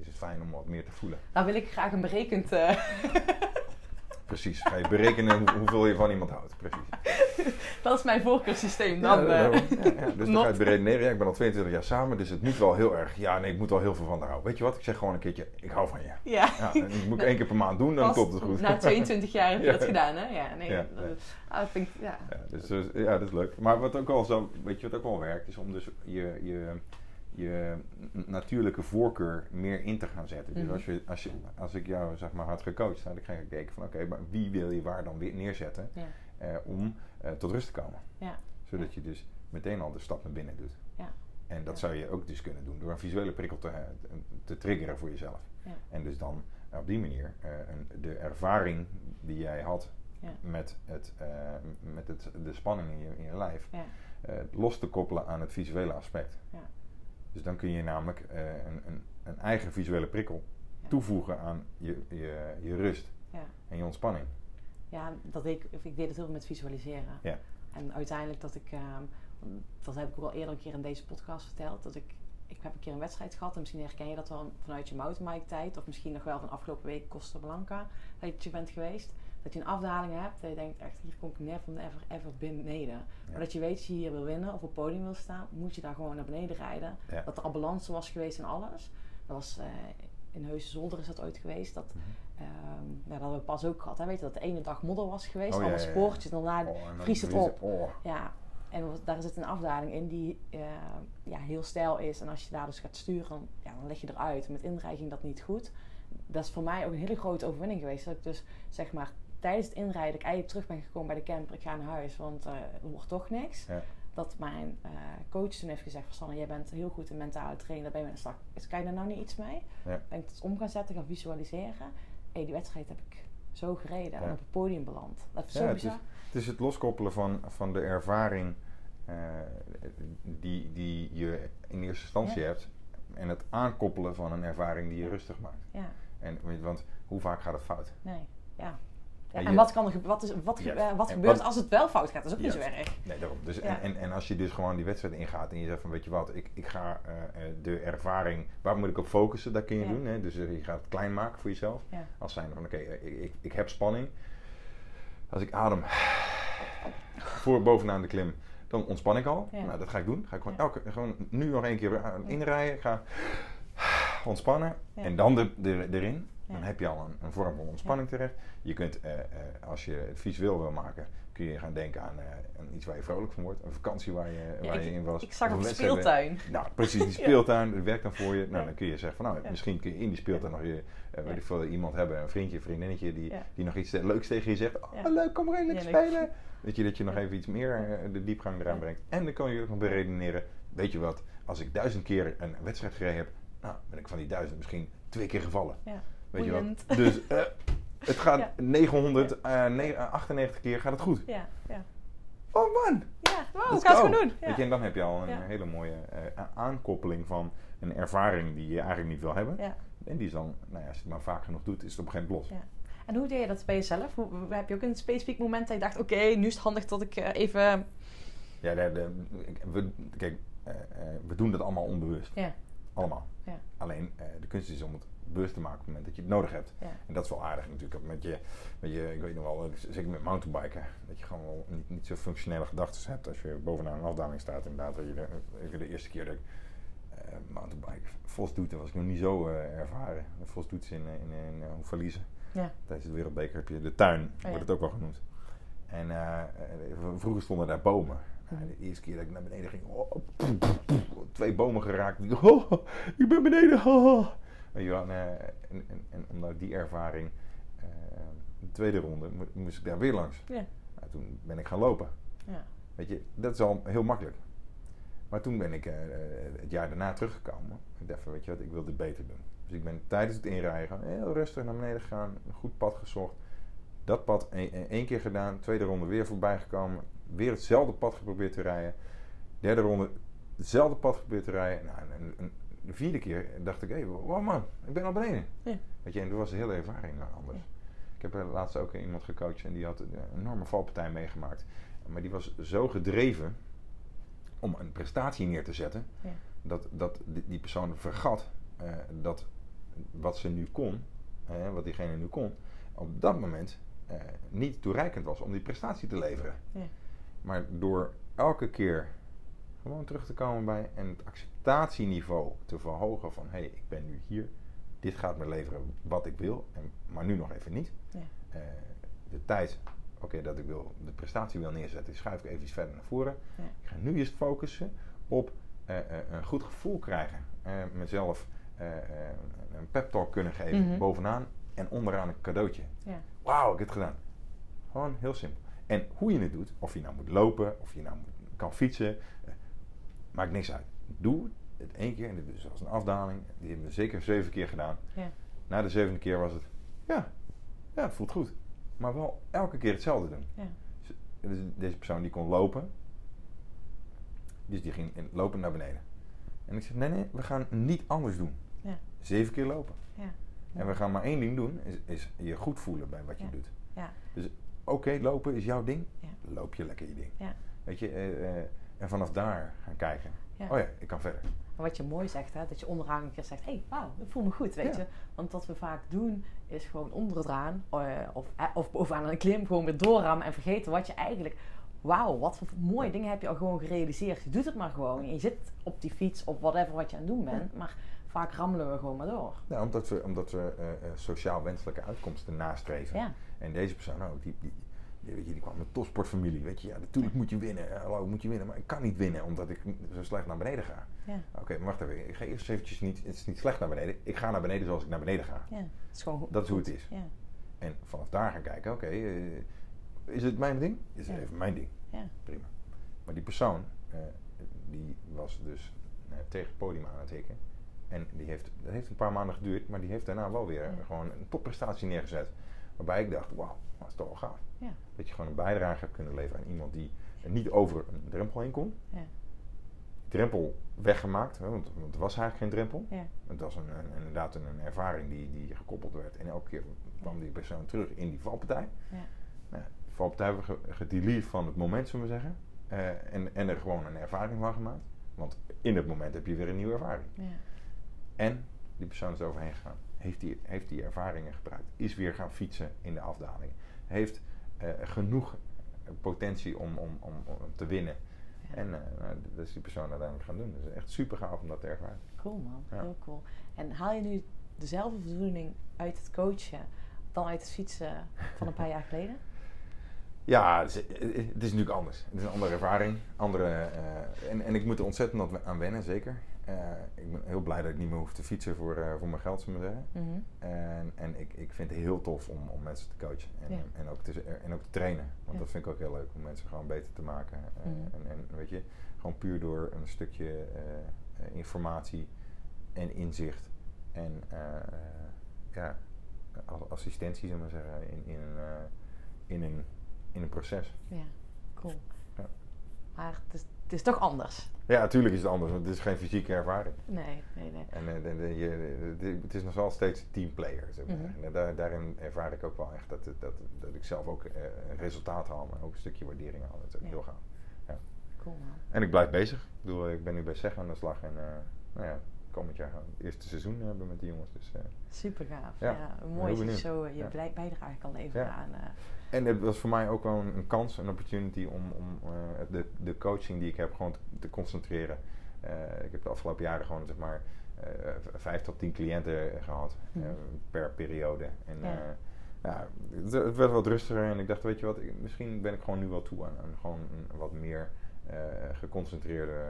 is het fijn om wat meer te voelen. Nou wil ik graag een berekend... eh, Precies. Ga je berekenen hoe- hoeveel je van iemand houdt. Precies. dat is mijn voorkeurssysteem. Dan, ja, eh, ja, ja. Dus dan ga je beredeneren. Ja, ik ben al 22 jaar samen, dus het moet wel heel erg. Ja, nee, ik moet wel heel veel van haar houden. Weet je wat? Ik zeg gewoon een keertje, ik hou van je. ja. Ja, en dat moet ik één keer per maand doen, dan Pas klopt het goed. Na 22 jaar heb je dat gedaan, hè? Ja, nee. Ja, dat, ah, dat vind ik, ja. Ja, dus, dus, ja, dat is leuk. Maar wat ook wel zo, weet je wat ook wel werkt, is om dus je, je, je natuurlijke voorkeur meer in te gaan zetten. Dus Mhm. als, je, als, je, als ik jou zeg maar had gecoacht, had ik gekeken van oké, maar wie wil je waar dan weer neerzetten Ja. eh, om eh, tot rust te komen. Ja. Zodat je dus meteen al de stap naar binnen doet. Ja. En dat zou je ook dus kunnen doen door een visuele prikkel te, te triggeren voor jezelf. Ja. En dus dan op die manier eh, een, de ervaring die jij had met, het, eh, met het, de spanning in je, in je lijf eh, los te koppelen aan het visuele aspect. Dus dan kun je namelijk eh, een, een, een eigen visuele prikkel toevoegen aan je, je, je rust en je ontspanning. Ja, dat deed ik, ik deed het heel veel met visualiseren. Ja. En uiteindelijk dat ik, ehm, dat heb ik ook al eerder een keer in deze podcast verteld, dat ik, ik heb een keer een wedstrijd gehad en misschien herken je dat wel vanuit je mountainbike tijd of misschien nog wel van afgelopen week Costa Blanca, dat je bent geweest. Dat je een afdaling hebt dat je denkt echt hier kom ik never, never, ever beneden. Maar dat je weet als je hier wil winnen of op het podium wil staan, moet je daar gewoon naar beneden rijden. Ja. Dat er ambulance was geweest en alles. Dat was eh, in Heuse Zolder is dat ooit geweest. Dat, ehm, ja, dat hadden we pas ook gehad. Hè? Weet je dat de ene dag modder was geweest, Oh, ja, spoortjes. En daarna Oh, en vriest het op. Oh. Ja, en daar zit een afdaling in die eh, ja, heel stijl is. En als je daar dus gaat sturen, ja, dan leg je eruit. Met inrijden ging dat niet goed. Dat is voor mij ook een hele grote overwinning geweest. Dat ik dus zeg maar tijdens het inrijden, dat ik eigenlijk terug ben gekomen bij de camper. Ik ga naar huis, want eh er wordt toch niks. Ja. Dat mijn eh, coach toen heeft gezegd van Sanne, jij bent heel goed in mentale trainen. Daar ben je met een slag. Dus kan je daar nou niet iets mee? Ja. Ben ik het om gaan zetten, gaan visualiseren. Hé, die wedstrijd heb ik zo gereden en op het podium beland. Dat is zo het is-. Het is het loskoppelen van, van de ervaring eh, die, die je in eerste instantie hebt. En het aankoppelen van een ervaring die je rustig maakt. Ja, En, want hoe vaak gaat het fout? nee. Ja. Ja, En wat, kan er, wat, is, wat, ge- wat gebeurt wat- als het wel fout gaat? Dat is ook niet zo erg. Nee, daarom. Dus, Ja. en, en, en als je dus gewoon die wedstrijd ingaat en je zegt van weet je wat, ik, ik ga eh, eh, de ervaring, waar moet ik op focussen, dat kun je Ja. doen. Hè? Dus eh, je gaat het klein maken voor jezelf. Als zijn van oké, ik, ik, ik heb spanning. Als ik adem voor bovenaan de klim, dan ontspan ik al. Nou, dat ga ik doen. Ga ik gewoon, elke, gewoon nu nog één keer inrijden. Ik ga ontspannen en dan de, de, erin. Dan heb je al een, een vorm van ontspanning terecht. Je kunt, eh, eh, als je het visueel wil maken, kun je gaan denken aan, eh, aan iets waar je vrolijk van wordt. Een vakantie waar je, Ja, waar ik, je in was. ik zag een speeltuin. Nou, precies, die speeltuin, dat werkt dan voor je. Nou, dan kun je zeggen van, nou, misschien kun je in die speeltuin nog je, weet Ja. ik veel, iemand hebben, een vriendje, vriendinnetje, die, die nog iets leuks tegen je zegt. Oh, leuk, kom maar in, lekker spelen. Weet je, dat je nog even iets meer de diepgang eraan brengt. En dan kan je ook nog beredeneren, weet je wat, als ik duizend keer een wedstrijd gereden heb, nou, ben ik van die duizend misschien twee keer gevallen. Ja. Weet je? Dus eh, het gaat Ja. 998 keer gaat het goed. Ja, ja. Oh man! Ja, wow, Let's ik ga het gewoon doen. Weet je, en dan heb je al een hele mooie eh, aankoppeling van een ervaring die je eigenlijk niet wil hebben. En die is dan, nou ja, als je het maar vaak genoeg doet, is het op een gegeven moment los. Ja. En hoe deed je dat bij jezelf? Hoe, heb je ook een specifiek moment dat je dacht, oké, nu is het handig dat ik eh, even... Ja, de, de- we, kijk, eh, eh, we doen dat allemaal onbewust. Ja, Allemaal. ja, Alleen eh, de kunst is om het bewust te maken op het moment dat je het nodig hebt. ja. En dat is wel aardig natuurlijk. Met je, met je, ik weet nog wel, zeker met mountainbiken, dat je gewoon wel niet, niet zo functionele gedachten hebt als je bovenaan een afdaling staat. Inderdaad, dat je de, ik de eerste keer dat ik eh, mountainbike was ik nog niet zo eh, ervaren. Vos doet in, eh, in, in, eh, Houffalize. Ja. Tijdens de Wereldbeker heb je de tuin, Oh ja. wordt het ook wel genoemd. En eh, eh, vroeger stonden daar bomen. Nou, Mhm. de eerste keer dat ik naar beneden ging, oh, twee bomen geraakt. Oh, ik ben beneden. Oh. En, eh, en, en, en omdat die ervaring, eh, de tweede ronde, mo- moest ik daar weer langs. Ja. Nou, toen ben ik gaan lopen. Ja. Weet je, dat is al heel makkelijk. Maar toen ben ik eh, het jaar daarna teruggekomen. Ik dacht van, weet je wat, ik wil dit beter doen. Dus ik ben tijdens het inrijden heel rustig naar beneden gegaan. Een goed pad gezocht. Dat pad één één keer gedaan. Tweede ronde weer voorbij gekomen. Weer hetzelfde pad geprobeerd te rijden. Derde ronde hetzelfde pad geprobeerd te rijden. Nou, en, en- en de vierde keer dacht ik, hé, hey, wow man, ik ben al beneden. Ja. Weet je, en toen was de hele ervaring anders. Ik heb er laatst ook iemand gecoacht en die had een enorme valpartij meegemaakt. Maar die was zo gedreven om een prestatie neer te zetten, Ja. dat, dat die, die persoon vergat eh, dat wat ze nu kon, eh, wat diegene nu kon, op dat moment eh, niet toereikend was om die prestatie te leveren. Ja. Maar door elke keer gewoon terug te komen bij en het acceptatieniveau te verhogen van hé, hey, ik ben nu hier, dit gaat me leveren wat ik wil, en, maar nu nog even niet. Ja. Eh, de tijd, oké, dat ik wil, de prestatie wil neerzetten, die schuif ik even iets verder naar voren. Ja. Ik ga nu eerst focussen op eh, eh, een goed gevoel krijgen. Mezelf een pep talk kunnen geven Mhm. bovenaan en onderaan een cadeautje. Ja. Wauw, ik heb het gedaan. Gewoon heel simpel. En hoe je het doet, of je nou moet lopen, of je nou moet, kan fietsen, maakt niks uit. Doe het één keer, en dit is zoals een afdaling, die hebben we zeker zeven keer gedaan. Ja. Na de zevende keer was het, ja, ja, het voelt goed. Maar wel elke keer hetzelfde doen. Ja. Dus deze persoon die kon lopen, dus die ging in- lopen naar beneden. En ik zeg, nee, nee, we gaan niet anders doen. Ja. Zeven keer lopen. Ja. En we gaan maar één ding doen, is, is je goed voelen bij wat je doet. Ja. Dus oké, lopen is jouw ding. Loop je lekker je ding. Ja. Weet je, eh, eh, en vanaf daar gaan kijken. Ja. Oh ja, ik kan verder. Maar wat je mooi zegt, hè, dat je onderaan een keer zegt: hé, hey, wauw, ik voel me goed, weet Ja. je. Want wat we vaak doen, is gewoon onderaan eh, of, eh, of bovenaan een klim gewoon weer doorrammen en vergeten wat je eigenlijk. Wauw, wat voor mooie dingen heb je al gewoon gerealiseerd. Je doet het maar gewoon. Je zit op die fiets of whatever wat je aan het doen bent. Maar vaak rammelen we gewoon maar door. Ja, omdat we, omdat we eh, sociaal wenselijke uitkomsten nastreven. Ja, En deze persoon ook, die, weet je, die kwam met topsportfamilie. Weet je, ja, natuurlijk moet je winnen. Eh, Hallo, moet je winnen. Maar ik kan niet winnen omdat ik zo slecht naar beneden ga. ja, Oké, maar wacht even. Ik ga eerst eventjes niet, het is niet slecht naar beneden. Ik ga naar beneden zoals ik naar beneden ga. ja. Het is gewoon. Dat is hoe het is. Ja, En vanaf daar gaan kijken, oké, eh, is het mijn ding? Is het even mijn ding? ja, Prima. Maar die persoon, eh, die was dus eh, tegen het podium aan het hikken. En die heeft, dat heeft een paar maanden geduurd, maar die heeft daarna wel weer gewoon een topprestatie neergezet. Waarbij ik dacht, wauw, dat is toch wel gaaf. Ja. Dat je gewoon een bijdrage hebt kunnen leveren aan iemand die er niet over een drempel heen kon. Ja. Drempel weggemaakt, hè, want, want er was eigenlijk geen drempel. Ja. Het was een, een- inderdaad een, een ervaring die, die gekoppeld werd. En elke keer kwam die persoon terug in die valpartij. Ja. Nou, de valpartij hebben we ge- gedelete van het moment, zullen we zeggen. Eh, en, en er gewoon een ervaring van gemaakt. Want in het moment heb je weer een nieuwe ervaring. Ja. En die persoon is er overheen gegaan. Heeft die, heeft die ervaringen gebruikt. Is weer gaan fietsen in de afdaling. Heeft eh, genoeg eh, potentie om, om, om, om te winnen. Ja. En eh, nou, dat is die persoon uiteindelijk gaan doen. Dus echt super gaaf om dat te ervaren. Cool man, Ja. heel cool. En haal je nu dezelfde voldoening uit het coachen dan uit het fietsen van een paar jaar geleden? Ja, het is, het is natuurlijk anders. Het is een andere ervaring. Andere, en, en ik moet er ontzettend aan wennen, zeker. Eh, ik ben heel blij dat ik niet meer hoef te fietsen voor, eh, voor mijn geld, zullen we zeggen. Mhm. En, en ik, ik vind het heel tof om, om mensen te coachen. En, Ja. en, ook te, en ook te trainen. Want Ja. dat vind ik ook heel leuk. Om mensen gewoon beter te maken. Eh, Mhm. en, en weet je, gewoon puur door een stukje informatie en inzicht. En ja, assistentie, zullen we maar zeggen. In, in, een, in, een, in een proces. Ja, cool. Ja. Maar het is, het is toch anders? Ja, natuurlijk is het anders. Want het is geen fysieke ervaring. Nee, nee, nee. En eh, de- de- je- het is nog wel steeds teamplayer. Zeg maar. Mhm. En daar, daarin ervaar ik ook wel echt dat, het- dat, dat ik zelf ook eh, een resultaat haal, maar ook een stukje waardering haal. Dat is ook Ja. heel gaaf. Cool man. En ik blijf bezig. Ik, bedoel, ik ben nu bij SEG aan de slag en eh, nou ja, komend jaar gaan we het eerste seizoen hebben met die jongens. Dus, eh, Super gaaf. Ja, Ja, mooi dat je zo eh, je Ja. blij- bijdrage kan leveren Ja. aan... eh, En het was voor mij ook wel een, een kans, een opportunity om, om eh, de, de coaching die ik heb gewoon te, te concentreren. Eh, ik heb de afgelopen jaren gewoon zeg maar eh, vijf tot tien cliënten gehad eh, Mhm. per periode. En Ja. ja. het, werd wat rustiger en ik dacht, weet je wat, ik- misschien ben ik gewoon nu wel toe aan, aan gewoon een wat meer geconcentreerde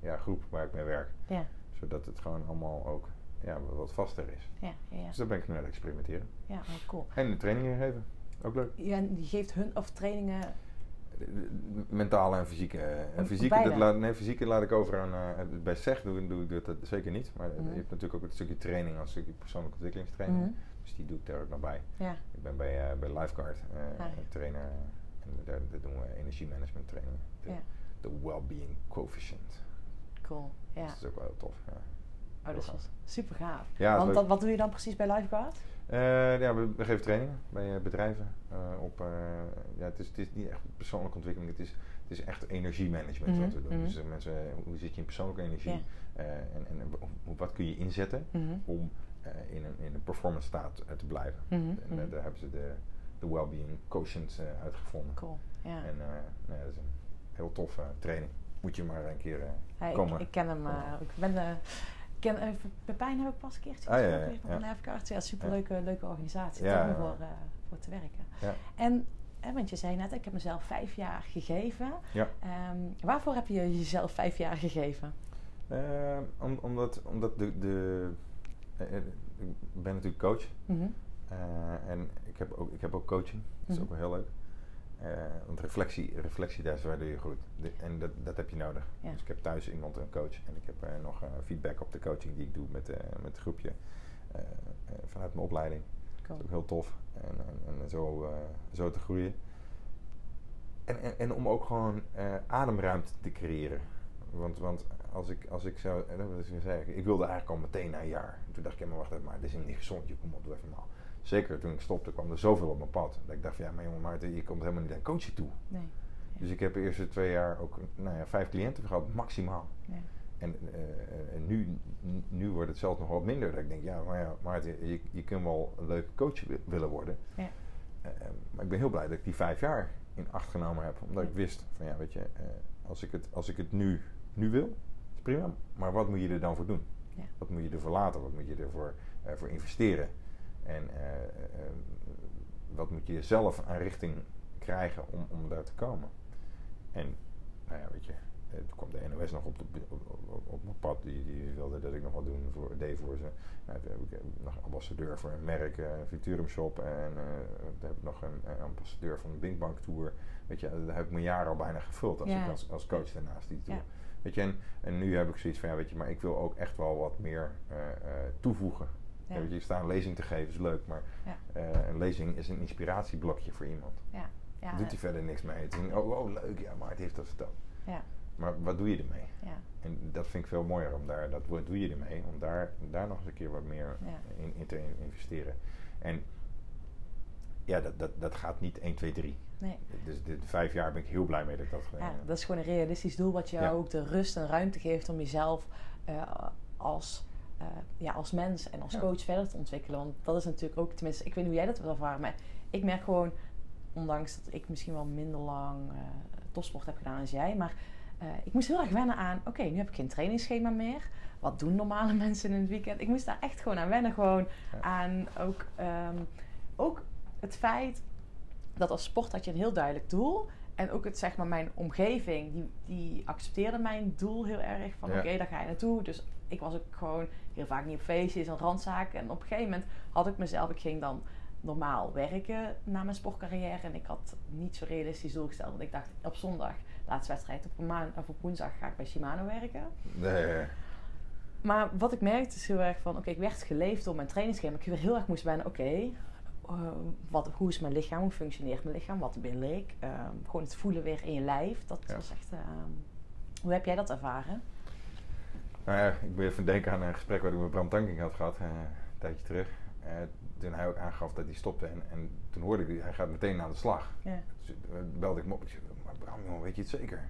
ja, groep waar ik mee werk. ja, Zodat het gewoon allemaal ook ja, wat vaster is. ja, ja, ja. Dus daar ben ik nu aan het experimenteren. Ja, oh, cool. En de trainingen geven, ook leuk. Ja, en die geeft hun of trainingen... Mentale en fysieke. En fysieke, dat laat, nee, fysieke laat ik over aan. eh, bij SEG doe, doe ik dat zeker niet. Maar Mhm. je hebt natuurlijk ook het stukje training als stukje persoonlijke ontwikkelingstraining. Mhm. Dus die doe ik daar ook nog bij. Ja, Ik ben bij, eh, bij Lifeguard eh, Ah, ja. trainer. En daar, daar doen we energiemanagement trainingen. De, Ja. de well-being coefficient. cool. Ja. Dus dat is ook wel heel tof. Ja. Oh, dat is super gaaf. Ja, Want wat doe je dan precies bij Lifeguard? Eh, ja, we, we geven trainingen bij eh, bedrijven. eh, op, ja, het, is, het is niet echt persoonlijke ontwikkeling, het is, het is echt energiemanagement wat we Mhm, doen. mhm. Dus eh, mensen, hoe zit je in persoonlijke energie? Ja. En en wat kun je inzetten Mhm. om in, een, in een performance staat te blijven? Mhm, En mhm. daar hebben ze de, de well-being quotient uitgevonden. Cool. Ja. En nou ja, dat is een heel toffe training. Moet je maar een keer Ja, ik, komen. ik ken hem. ik ben ken, eh, Pepijn heb ik pas een keertje Ah, ja, ja, hier ja. van Lifeguard. Ja, superleuke leuke organisatie. Ja, om voor, eh, voor te werken. En, want je zei net, ik heb mezelf vijf jaar gegeven. Ehm, waarvoor heb je jezelf vijf jaar gegeven? Eh, om, omdat, omdat de, de eh, ik ben natuurlijk coach. Mhm. En ik heb, ook, ik heb ook coaching. Dat is Mhm. ook wel heel leuk. Eh, want reflectie, reflectie, daar is je goed. De- en dat, dat heb je nodig. Ja. Dus ik heb thuis iemand, een coach. En ik heb eh, nog eh, feedback op de coaching die ik doe met, met het groepje. vanuit mijn opleiding. Cool. Dat is ook heel tof. En, en, en zo, zo te groeien. En, en, en om ook gewoon ademruimte te creëren. Want, want als ik, als ik zo, en dat is ik wilde eigenlijk al meteen na een jaar. En toen dacht ik, maar wacht even, maar dit is niet gezond. Je kom op, doe even normaal. Zeker toen ik stopte, kwam er zoveel op mijn pad. Dat ik dacht, van, ja, maar jongen, Maarten, je komt helemaal niet aan coaching toe. Nee. Dus ik heb de eerste twee jaar ook nou ja, vijf cliënten gehad, maximaal. En, eh, en nu, nu wordt het zelfs nog wat minder. Dat ik denk, ja, maar ja, Maarten, je, je kunt wel een leuke coach wi- willen worden. Ja. Eh, maar ik ben heel blij dat ik die vijf jaar in acht genomen heb. Omdat Ja. ik wist van ja, weet je, eh, als, ik het, als ik het nu, nu wil, is prima. Maar wat moet je er dan voor doen? Ja. Wat moet je ervoor laten? Wat moet je ervoor eh, voor investeren? En eh, eh, wat moet je zelf aan richting krijgen om, om daar te komen? En nou ja, weet je, eh, toen kwam de NOS nog op, de, op, op, op mijn pad. Die, die wilde dat ik nog wat doen voor, deed voor ze. Nou, toen heb ik eh, nog ambassadeur voor een merk, eh Futurum Shop. En eh toen heb ik nog een eh, ambassadeur van de Binkbank Tour. Weet je, daar heb ik mijn jaar al bijna gevuld als, Ja. ik als, als coach daarnaast die. Ja. Weet je, en, en nu heb ik zoiets van, ja, weet je, maar ik wil ook echt wel wat meer eh, eh, toevoegen Ja. Je, staat een lezing te geven is leuk, maar Ja. eh, een lezing is een inspiratieblokje voor iemand. Ja. Ja. Doet hij verder niks mee. Het is oh, oh, leuk, ja, maar het heeft dat verteld. Ja. Maar wat doe je ermee? Ja. En dat vind ik veel mooier om daar, dat wat doe je ermee, om daar, daar nog eens een keer wat meer in, in te investeren. En ja, dat, dat, dat gaat niet 1, 2, 3. Nee. Dus dit vijf jaar ben ik heel blij mee dat ik dat gedaan Ja, dat is gewoon een realistisch doel wat jou ook de rust en ruimte geeft om jezelf eh, als, eh, ja, als mens en als Ja. coach verder te ontwikkelen. Want dat is natuurlijk ook, tenminste, ik weet niet hoe jij dat wil ervaren, maar ik merk gewoon, ondanks dat ik misschien wel minder lang eh topsport heb gedaan als jij, maar eh, ik moest heel erg wennen aan, oké, nu heb ik geen trainingsschema meer. Wat doen normale mensen in het weekend? Ik moest daar echt gewoon aan wennen. Gewoon Ja. aan ook, ehm, ook het feit dat als sport had je een heel duidelijk doel. En ook het, zeg maar, mijn omgeving, die, die accepteerde mijn doel heel erg. Van Ja. oké, daar ga je naartoe. Dus ik was ook gewoon heel vaak niet op feestjes en randzaken. En op een gegeven moment had ik mezelf, ik ging dan normaal werken na mijn sportcarrière. En ik had niet zo realistisch doel gesteld. Want ik dacht, op zondag, laatste wedstrijd, op, een maan, of op woensdag ga ik bij Shimano werken. Nee, Maar wat ik merkte is heel erg van, oké, ik werd geleefd door mijn trainingsschema. Ik weer heel erg moest bijna, oké, wat, hoe is mijn lichaam? Hoe functioneert mijn lichaam? Wat wil ik? Ehm, gewoon het voelen weer in je lijf. Dat Ja. was echt... ehm, hoe heb jij dat ervaren? Nou ja, ik ben even denken aan een gesprek wat ik met Bram Tanking had gehad, eh, een tijdje terug. Eh, toen hij ook aangaf dat hij stopte en, en toen hoorde ik, hij gaat meteen aan de slag. Ja. Dus eh, belde ik hem op. Ik zeg, maar Bram, jongen, weet je het zeker?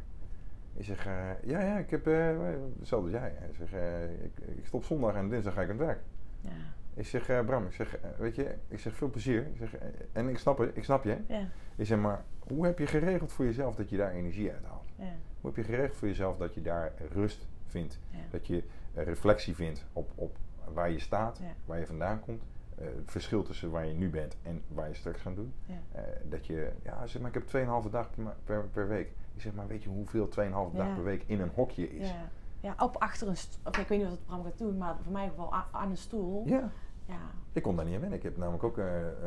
Ik zeg, eh, ja, ja, ik heb eh, hetzelfde als jij. Hij zegt, eh, ik, ik stop zondag en dinsdag ga ik aan het werk. Ja. Ik zeg, eh, Bram, ik zeg, eh, weet je, ik zeg, veel plezier. Ik zeg, eh, en ik snap, het, ik snap je. Ja. Ik zeg, maar hoe heb je geregeld voor jezelf dat je daar energie uit haalt? Ja. Hoe heb je geregeld voor jezelf dat je daar rust vindt? Ja. Dat je reflectie vindt op, op waar je staat, waar je vandaan komt. het verschil tussen waar je nu bent en waar je straks gaat doen. Dat je, ja, zeg maar, ik heb 2,5 dag per, per, per week. Ik zeg maar, weet je hoeveel 2,5 dag per week in een hokje is? Ja. op achter een stoel. Oké, ik weet niet of het programma gaat doen, maar voor mij wel a- aan een stoel. Ja. Ja. Ik kon daar niet aan wennen. Ik heb namelijk ook, eh, eh, eh,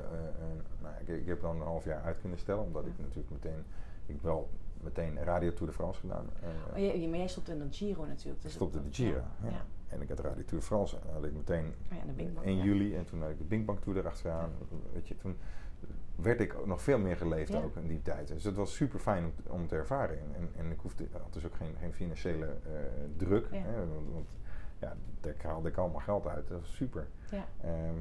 nou, ik, ik heb dan een half jaar uit kunnen stellen, omdat ik natuurlijk meteen, ik wel meteen Radio Tour de France gedaan. Maar, jij, maar jij stopt in de Giro natuurlijk. ik Dus stopte de dat- Giro. Ja. En ik had Radio Tour de France. En dan had ik meteen Oh ja, de Bing Bang, 1 ja. juli en toen had ik de Bing Bang Tour erachteraan. Weet je, toen werd ik ook nog veel meer geleefd Ja. ook in die tijd. Dus het was super fijn om, om te ervaren. En, en, ik hoefde, had dus ook geen, geen financiële eh, druk. Ja. Hè, want, want ja, daar haalde ik allemaal geld uit. Dat was super. Ja. Ehm,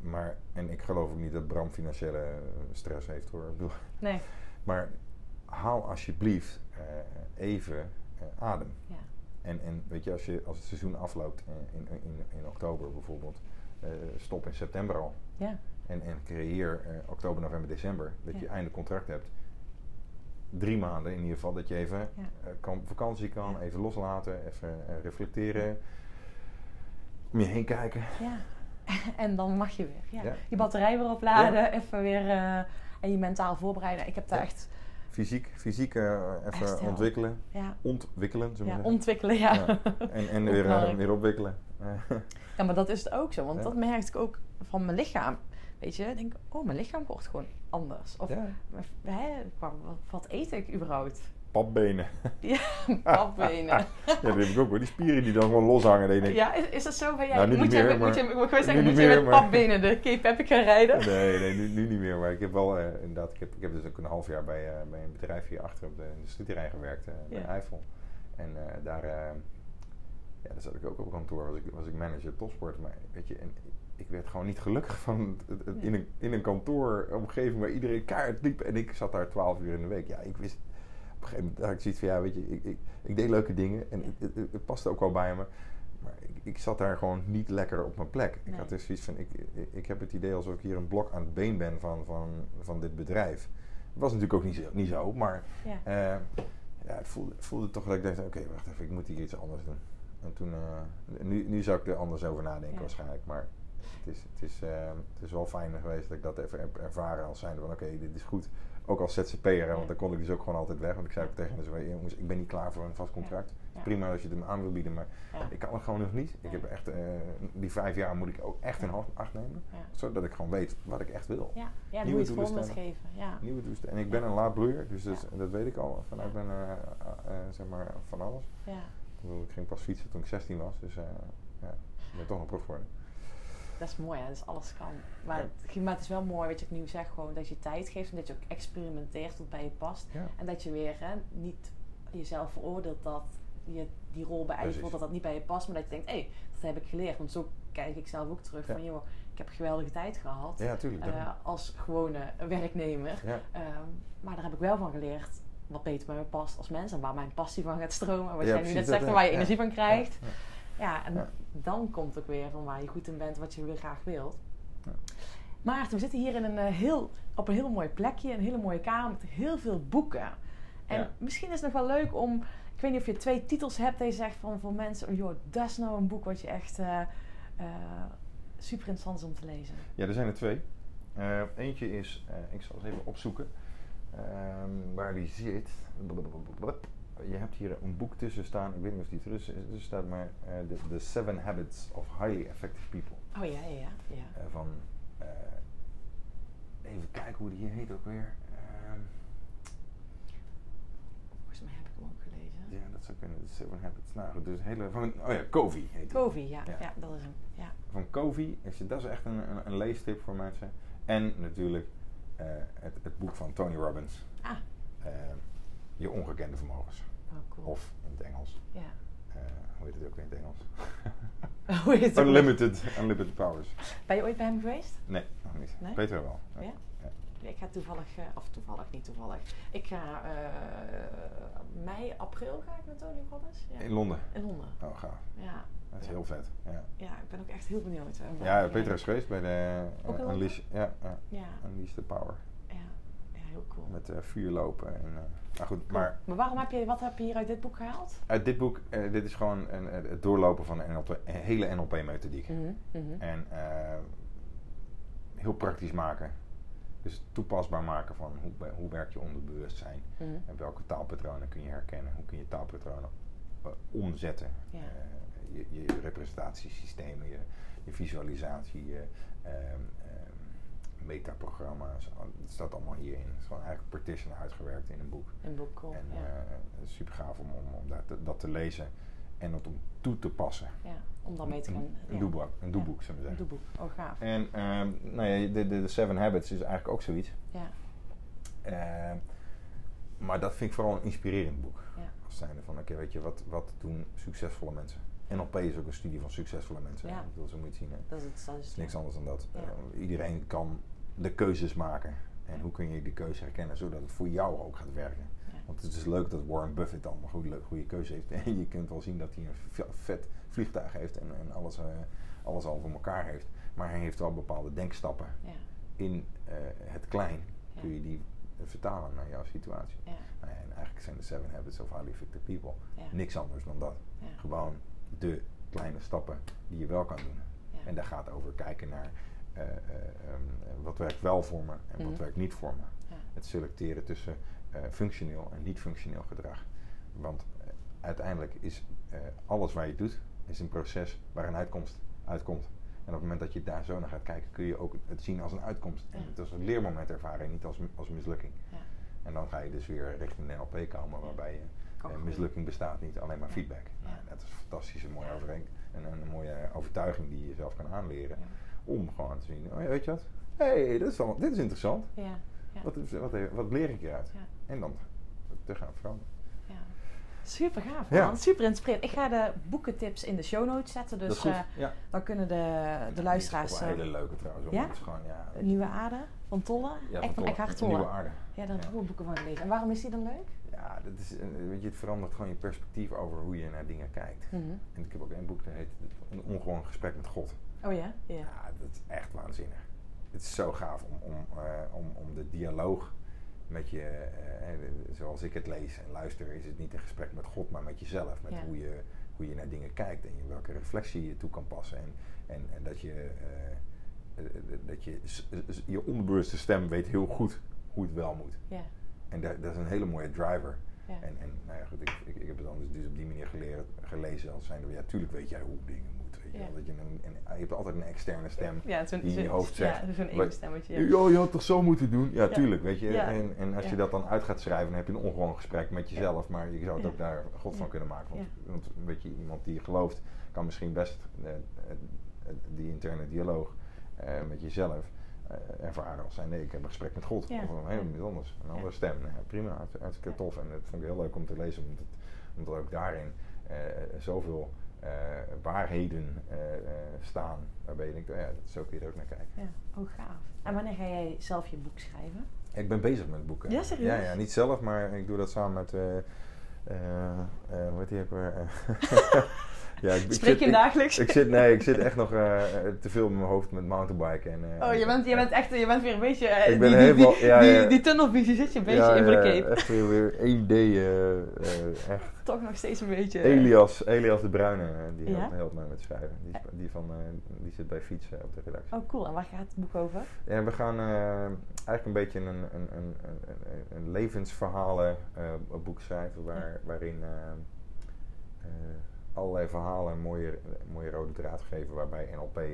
maar, en ik geloof ook niet dat Bram financiële eh, stress heeft hoor. Nee. maar haal alsjeblieft eh, even adem. Ja. En, en weet je, als, je, als het seizoen afloopt in, in, in, in oktober bijvoorbeeld, stop in september al. Ja. En, en creëer eh, oktober, november, december, dat Ja. je einde contract hebt. Drie maanden in ieder geval, dat je even Ja. eh, kan, vakantie kan, Ja. even loslaten, even eh, reflecteren. Om je heen kijken. Ja. En dan mag je weer. Je batterij weer opladen, even weer en je mentaal voorbereiden. Ik heb daar echt, Fysiek, fysiek Echt even ontwikkelen. ja, Ontwikkelen, zullen we ontwikkelen. Ja. En, en weer, weer opwikkelen. ja, maar dat is het ook zo. Want dat merkte ik ook van mijn lichaam. Weet je, ik denk, oh, mijn lichaam wordt gewoon anders. Of, ja. hè, wat, eet ik überhaupt? Papbenen. Ja, papbenen. Ja, dat heb ik ook hoor. Die spieren die dan gewoon loshangen. Dat je denkt, Ja, is, is dat zo bij jij? Nou, moet, niet je, meer, moet je, ik wou zeggen, moet je met maar- papbenen de Cape Epic gaan rijden? Nee, nee nu, nu niet meer. Maar ik heb wel eh, inderdaad, ik heb, ik heb dus ook een half jaar bij, eh, bij een bedrijf hier achter op de industrieterrein gewerkt, eh, bij Ja. Eifel. En daar, ja, daar zat ik ook op kantoor, was ik, was ik manager topsport. Maar weet je, en ik werd gewoon niet gelukkig van het, het- in, een, in een kantooromgeving waar iedereen kaart liep. En ik zat daar twaalf uur in de week. Ja, ik wist, op een gegeven moment had ik zoiets van, ja, weet je, ik, ik, ik deed leuke dingen en het, het, het paste ook wel bij me. Maar ik, ik zat daar gewoon niet lekker op mijn plek. Ik had dus zoiets van, ik, ik, heb het idee alsof ik hier een blok aan het been ben van, van, van dit bedrijf. Dat was natuurlijk ook niet zo, niet zo maar Ja. eh, ja, het voelde, voelde toch dat ik dacht, oké, wacht even, ik moet hier iets anders doen. En toen, eh, nu, nu zou ik er anders over nadenken Ja. waarschijnlijk, maar het is, het, is, eh, het is wel fijn geweest dat ik dat even heb ervaren als zijnde van, oké, dit is goed. Ook als ZZP'er, want dan kon ik dus ook gewoon altijd weg. Want ik zei ook tegen ze, jongens, ik ben niet klaar voor een vast contract. Ja. Prima als je het me aan wil bieden, maar Ja. ik kan het gewoon nog niet. Ik heb echt, eh, die vijf jaar moet ik ook echt in acht- acht nemen. Zodat ik gewoon weet wat ik echt wil. Ja, ja Nieuwe doelen geven. Ja. Nieuwe toestanden. En ik ben een laadbloeier, dus dat, weet ik al vanuit Ja. mijn, eh, eh, zeg maar, van alles. Ja. Ik ging pas fietsen toen ik 16 was, dus ja, ik ben toch nog prof geworden. Dat is mooi, hè? Dus alles kan. Maar, Ja. het, maar het is wel mooi, weet je, wat ik nu zeg, gewoon dat je tijd geeft en dat je ook experimenteert wat bij je past. Ja. En dat je weer hè, niet jezelf veroordeelt dat je die rol voelt, dat dat niet bij je past, maar dat je denkt, hé, dat heb ik geleerd. Want zo kijk ik zelf ook terug Ja. van, joh, ik heb geweldige tijd gehad Ja, tuurlijk. eh, als gewone werknemer. ja. Ehm, maar daar heb ik wel van geleerd wat beter bij me past als mens en waar mijn passie van gaat stromen. Wat jij nu net zegt, en waar je energie van krijgt. Ja, en Ja. dan komt ook weer van waar je goed in bent, wat je weer graag wilt. Ja. Maarten, we zitten hier in een, eh, heel, op een heel mooi plekje, een hele mooie kamer met heel veel boeken. En Ja. misschien is het nog wel leuk om, ik weet niet of je twee titels hebt je zegt van voor mensen, oh, joh, dat is nou een boek wat je echt eh, eh, super interessant is om te lezen. Ja, er zijn er twee. Eentje is, ik zal eens even opzoeken ehm, waar die zit. Je hebt hier een boek tussen staan, ik weet niet of die tussen staat, maar eh, The, The Seven Habits of Highly Effective People. Oh ja, ja, ja. Eh, van, eh, even kijken hoe die hier heet ook weer. Ehm, Volgens mij heb ik hem ook gelezen. ja, dat zou kunnen, The Seven Habits. Nou goed, dus een hele, van, oh ja, Covey heet. Covey, ja, Ja. ja. dat is hem. Ja. van Covey. Is, dat is echt een, een, een leestip voor mensen. En natuurlijk het, het boek van Tony Robbins. Ah, eh, je ongekende vermogens. oh, cool. Of in het Engels. Ja. eh, hoe heet het ook weer in het Engels? Hoe heet het ook? unlimited, unlimited powers. Ben je ooit bij hem geweest? Nee, nog niet. Nee? Peter wel. Ja? Ja, Ik ga toevallig, eh, of toevallig, niet toevallig. Ik ga eh, mei, april ga ik met Tony Robbins. Ja. In Londen. In Londen. Oh, gaaf. Ja. Dat is Ja. heel vet. Ja, Ja, ik ben ook echt heel benieuwd. ja Peter is geweest bij de? Unleash, ja, ja, Ja, Unleash the Power. Heel cool. Met eh, vuur lopen. En, eh, maar goed, Cool. maar maar waarom heb je, wat heb je hier uit dit boek gehaald? uit dit boek, eh, dit is gewoon een, het doorlopen van een, NLP, een hele NLP-methodiek. Mhm, mhm. En heel praktisch maken. Dus toepasbaar maken van hoe, hoe werkt je onderbewustzijn. Mhm. En welke taalpatronen kun je herkennen? Hoe kun je taalpatronen omzetten? Ja. Je, je representatiesystemen, je, je visualisatie, je ehm, metaprogramma's. Het staat allemaal hierin. Het is gewoon eigenlijk partition uitgewerkt in een boek. Een boek, cool. En ja. eh, super gaaf om, om, om dat, te, dat te lezen en dat om toe te passen. ja, om dan mee te gaan. Een, een ja. doeboek, een doeboek, zullen we Een zeggen. doeboek. Oh, gaaf. En ehm, nou ja, de, de, de Seven Habits is eigenlijk ook zoiets. Ja, Ehm, maar dat vind ik vooral een inspirerend boek. ja. Als zijnde van, oké, weet je, wat, wat doen succesvolle mensen? NLP is ook een studie van succesvolle mensen. Ja. Ik bedoel, zo moet je het zien. hè. Dat is het. Dat is niks anders dan dat. Iedereen kan de keuzes maken. En hoe kun je die keuze herkennen zodat het voor jou ook gaat werken? Ja. Want het is leuk dat Warren Buffett dan een goede, goede keuze heeft. En je kunt wel zien dat hij een ve- vet vliegtuig heeft en, en alles, eh, alles al voor elkaar heeft. Maar hij heeft wel bepaalde denkstappen Ja, in eh, het klein. Ja. Kun je die eh, vertalen naar jouw situatie. ja, Nou en eigenlijk zijn de Seven Habits of Highly Effective People niks anders dan dat. Gewoon de kleine stappen die je wel kan doen. En daar gaat over kijken naar eh, eh, ehm, wat werkt wel voor me en wat Mhm. werkt niet voor me. Ja. Het selecteren tussen eh, functioneel en niet functioneel gedrag. Want uiteindelijk is alles wat je doet, is een proces waar een uitkomst uitkomt. En op het moment dat je daar zo naar gaat kijken, kun je ook het zien als een uitkomst. En het als een leermoment ervaren en niet als, als mislukking. Ja. En dan ga je dus weer richting de NLP komen, waarbij je eh, mislukking bestaat niet, alleen maar feedback. Nou, dat is een fantastische mooie Ja. overeenk en een mooie overtuiging die je zelf kan aanleren. Om gewoon te zien, oh ja, weet je wat? Hé, hey, dit, is dit is interessant. Ja, ja. Wat, is- wat, wat leer ik hieruit? Ja. En dan te gaan veranderen. Ja. Super gaaf, Ja. Super inspirerend. Ik ga de boekentips in de show notes zetten. Dus dat is goed. eh, ja. dan kunnen de, de luisteraars... Het is wel eh, een hele leuke trouwens. Ja? Het is gewoon, ja, een Nieuwe Aarde van Tolle. ja, Echt van Tolle. Eckhart Een Nieuwe Tolle. aarde. Ja, daar heb ik ook boeken van gelezen. En waarom is die dan leuk? Ja, dat is, weet je, het verandert gewoon je perspectief over hoe je naar dingen kijkt. Mhm. En ik heb ook een boek dat heet Een ongewoon gesprek met God. Oh ja? Ja. Ja, dat is echt waanzinnig. Het is zo gaaf om, om, eh, om, om de dialoog met je, eh, zoals ik het lees en luister, is het niet een gesprek met God, maar met jezelf. Met Ja. hoe, je, hoe je naar dingen kijkt en welke reflectie je toe kan passen. En, en, en dat je, eh, dat je, je onderbewuste stem weet heel goed hoe het wel moet. Ja. En dat, dat is een hele mooie driver. Ja. En, en nou ja, goed, ik, ik, ik heb het dan dus, dus op die manier geleerd, gelezen als zijnde, ja, tuurlijk weet jij hoe dingen moeten. Weet je, Ja. dat je, een, je hebt altijd een externe stem Ja, die in je hoofd zegt. Ja, zo'n wat- ego-stemmetje. Ja, je had toch zo moeten doen? Ja, tuurlijk, weet je. En, en als je dat dan uit gaat schrijven, dan heb je een ongewoon gesprek met jezelf. Maar je zou het ook daar God van kunnen maken. Want, Ja. want weet je, iemand die gelooft, kan misschien best eh, eh, die interne dialoog eh, met jezelf ervaren als zijn. Nee, ik heb een gesprek met God. Ja. Of een helemaal iets anders. Een andere stem. Nou ja, prima, hartst- hartstikke tof. En dat vond ik heel leuk om te lezen. Omdat, omdat ook daarin eh, zoveel eh, waarheden eh, staan. Waarbij je denkt, oh ja, dat, zo kun je er ook naar kijken. Ja, oh gaaf. En wanneer ga jij zelf je boek schrijven? Ik ben bezig met boeken. Ja, serieus? Ja, ja, niet zelf, maar ik doe dat samen met... eh, hoe heet die ook weer? ja, ik, ik Spreek je dagelijks? Ik, ik zit, nee, ik zit echt nog eh, te veel in mijn hoofd met mountainbiken. En, eh, Oh, je bent, je bent echt, je bent weer een beetje... eh, Ik ben die, helemaal- die, ja, die, ja. die tunnelvisie zit je een beetje in cape. echt weer, weer 1D. eh, eh, echt. Toch nog steeds een beetje... Elias, Elias de Bruyne, eh, die helpt, helpt mij met schrijven. Die, die, van, eh, die zit bij Fiets eh, op de redactie. Oh, cool. En waar gaat het boek over? Ja, we gaan eh, eigenlijk een beetje een, een, een, een, een, een levensverhalen eh, boek schrijven waar, waarin eh, eh, allerlei verhalen een mooie, mooie rode draad geven, waarbij NLP eh,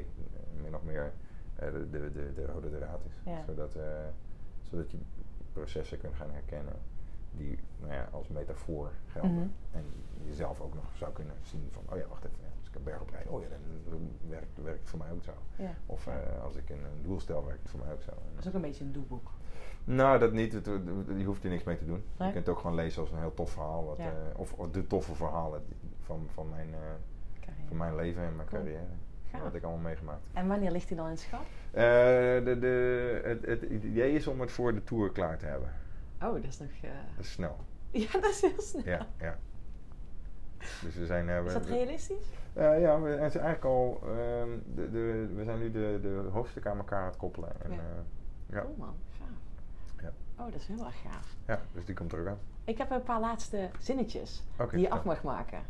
min of meer eh, de, de, de, de rode draad is. Ja. Zodat, eh, zodat je processen kunt gaan herkennen die nou ja, als metafoor gelden. Mhm. En jezelf ook nog zou kunnen zien van, oh ja, wacht even, als ik een berg oprijd, oh ja, dan werkt, werkt het voor mij ook zo. Ja. Of eh, als ik een, een doel stel, werkt het voor mij ook zo. Dat is ook een beetje een doelboek. Nou, dat niet. Het- het- je hoeft er niks mee te doen. Nee? Je kunt het ook gewoon lezen als een heel tof verhaal. Wat, Ja. eh, of, of de toffe verhalen die- van, van, mijn, eh, van mijn leven en mijn Cool. carrière. Wat ik allemaal meegemaakt. En wanneer ligt hij dan in het schap? Eh, de, de, het, het idee is om het voor de Tour klaar te hebben. Oh, dat is nog... eh, Dat is snel. Ja, dat is heel snel. Ja, ja. Dus we zijn... eh, Is dat realistisch? Ja, we het is eigenlijk al... ehm, de, de, we zijn nu de, de hoofdstukken aan elkaar aan het koppelen. En, Ja. ja. Cool man, gaaf. Ja. Oh, dat is heel erg gaaf. ja, dus die komt er ook aan. Ik heb een paar laatste zinnetjes die je af mag maken.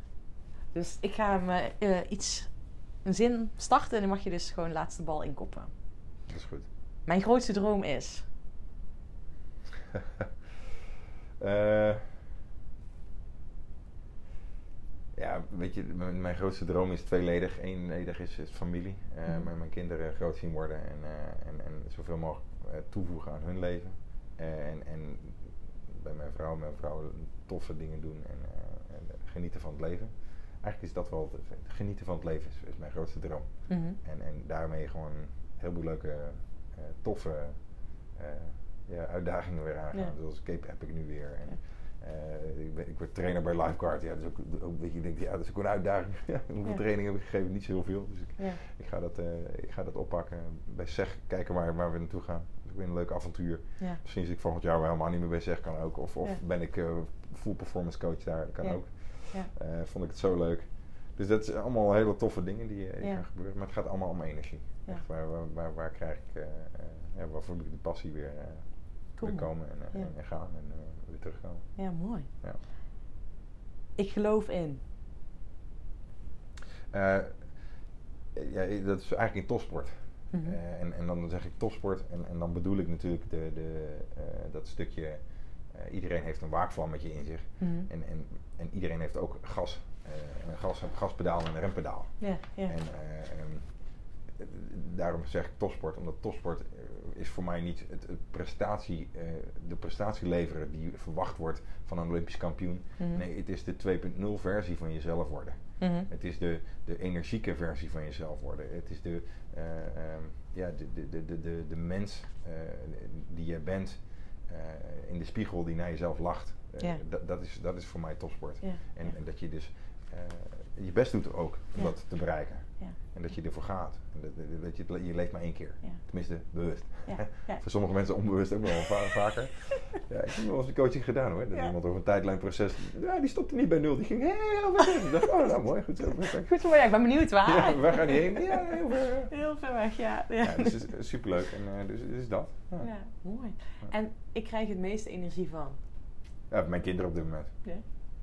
Dus ik ga hem eh, eh, iets, een zin starten en dan mag je dus gewoon de laatste bal inkoppen. Dat is goed. Mijn grootste droom is. Eh, ja, weet je, mijn, mijn grootste droom is tweeledig. Eenledig is, is familie. Eh, Mhm. mijn, mijn kinderen groot zien worden en, en, en zoveel mogelijk toevoegen aan hun leven. En, en bij mijn vrouw, mijn vrouw toffe dingen doen en, en genieten van het leven. Eigenlijk is dat wel, het, het genieten van het leven is, is mijn grootste droom. Mhm. En, en daarmee gewoon heel veel leuke, eh, toffe eh, ja, uitdagingen weer aangaan. Ja. Zoals Cape Epic nu weer. En, eh, ik, ben, ik word trainer bij Lifeguard. Ja, dat is ook, ook dat je denkt, ja, dat is ook een uitdaging. Hoeveel Ja. training heb ik gegeven? Niet zo heel veel. Dus ik, Ja. ik, ga, dat, ik ga dat oppakken. Bij SEG kijken waar, waar we naartoe gaan. Dat is weer een leuk avontuur. Ja. Misschien zit ik volgend jaar wel helemaal niet meer bij SEG. Kan ook. Of, of ben ik eh, full performance coach daar. Kan Ja. ook. Ja. Eh, vond ik het zo leuk. Dus dat zijn allemaal hele toffe dingen die, eh, die Ja. gaan gebeuren. Maar het gaat allemaal om energie. Ja. Echt, waar, waar, waar, waar krijg ik, eh, ja, waar voel ik de passie weer, komen en, gaan en weer terugkomen. ja, mooi. Ja. Ik geloof in. Ja, dat is eigenlijk in topsport. Mhm. En, en dan zeg ik topsport en, en dan bedoel ik natuurlijk de, de, dat stukje... eh, iedereen heeft een waakvlammetje in zich. Mhm. En, en, en iedereen heeft ook gas. eh, een gas, een gaspedaal en een rempedaal. Ja, ja. En eh, ehm, eh, daarom zeg ik topsport, omdat topsport is voor mij niet het, het prestatie, de prestatie leveren die verwacht wordt van een Olympisch kampioen. Mhm. Nee, het is de 2.0 versie van jezelf worden. Mhm. Het is de, de energieke versie van jezelf worden. Het is de, eh, ehm, ja, de, de, de, de, de, mens die je bent in de spiegel die naar jezelf lacht. Eh, Ja. dat, is, dat is voor mij topsport. Ja, En, en dat je dus eh, je best doet ook om dat te bereiken. Ja. En dat je ervoor gaat. En dat, dat- je, je leeft maar één keer. Ja. Tenminste, bewust. Ja, ja. Voor sommige mensen onbewust ook wel va- vaker. Ja, ik heb wel eens een coaching gedaan hoor. Dat Ja. iemand over een tijdlijnproces. Ja, die stopte niet bij nul. Die ging heel ver dacht, oh nou mooi, goed zo. perfect. Goed voor mij, ik ben benieuwd waar. Ja, waar gaan die heen? Ja, heel ver. Heel ver weg, ja. Ja, Ja, dus is superleuk. En eh, dus, dus dat. Ja. Ja, mooi. En ik krijg het meeste energie van. Ja, mijn kinderen op dit moment. Ja,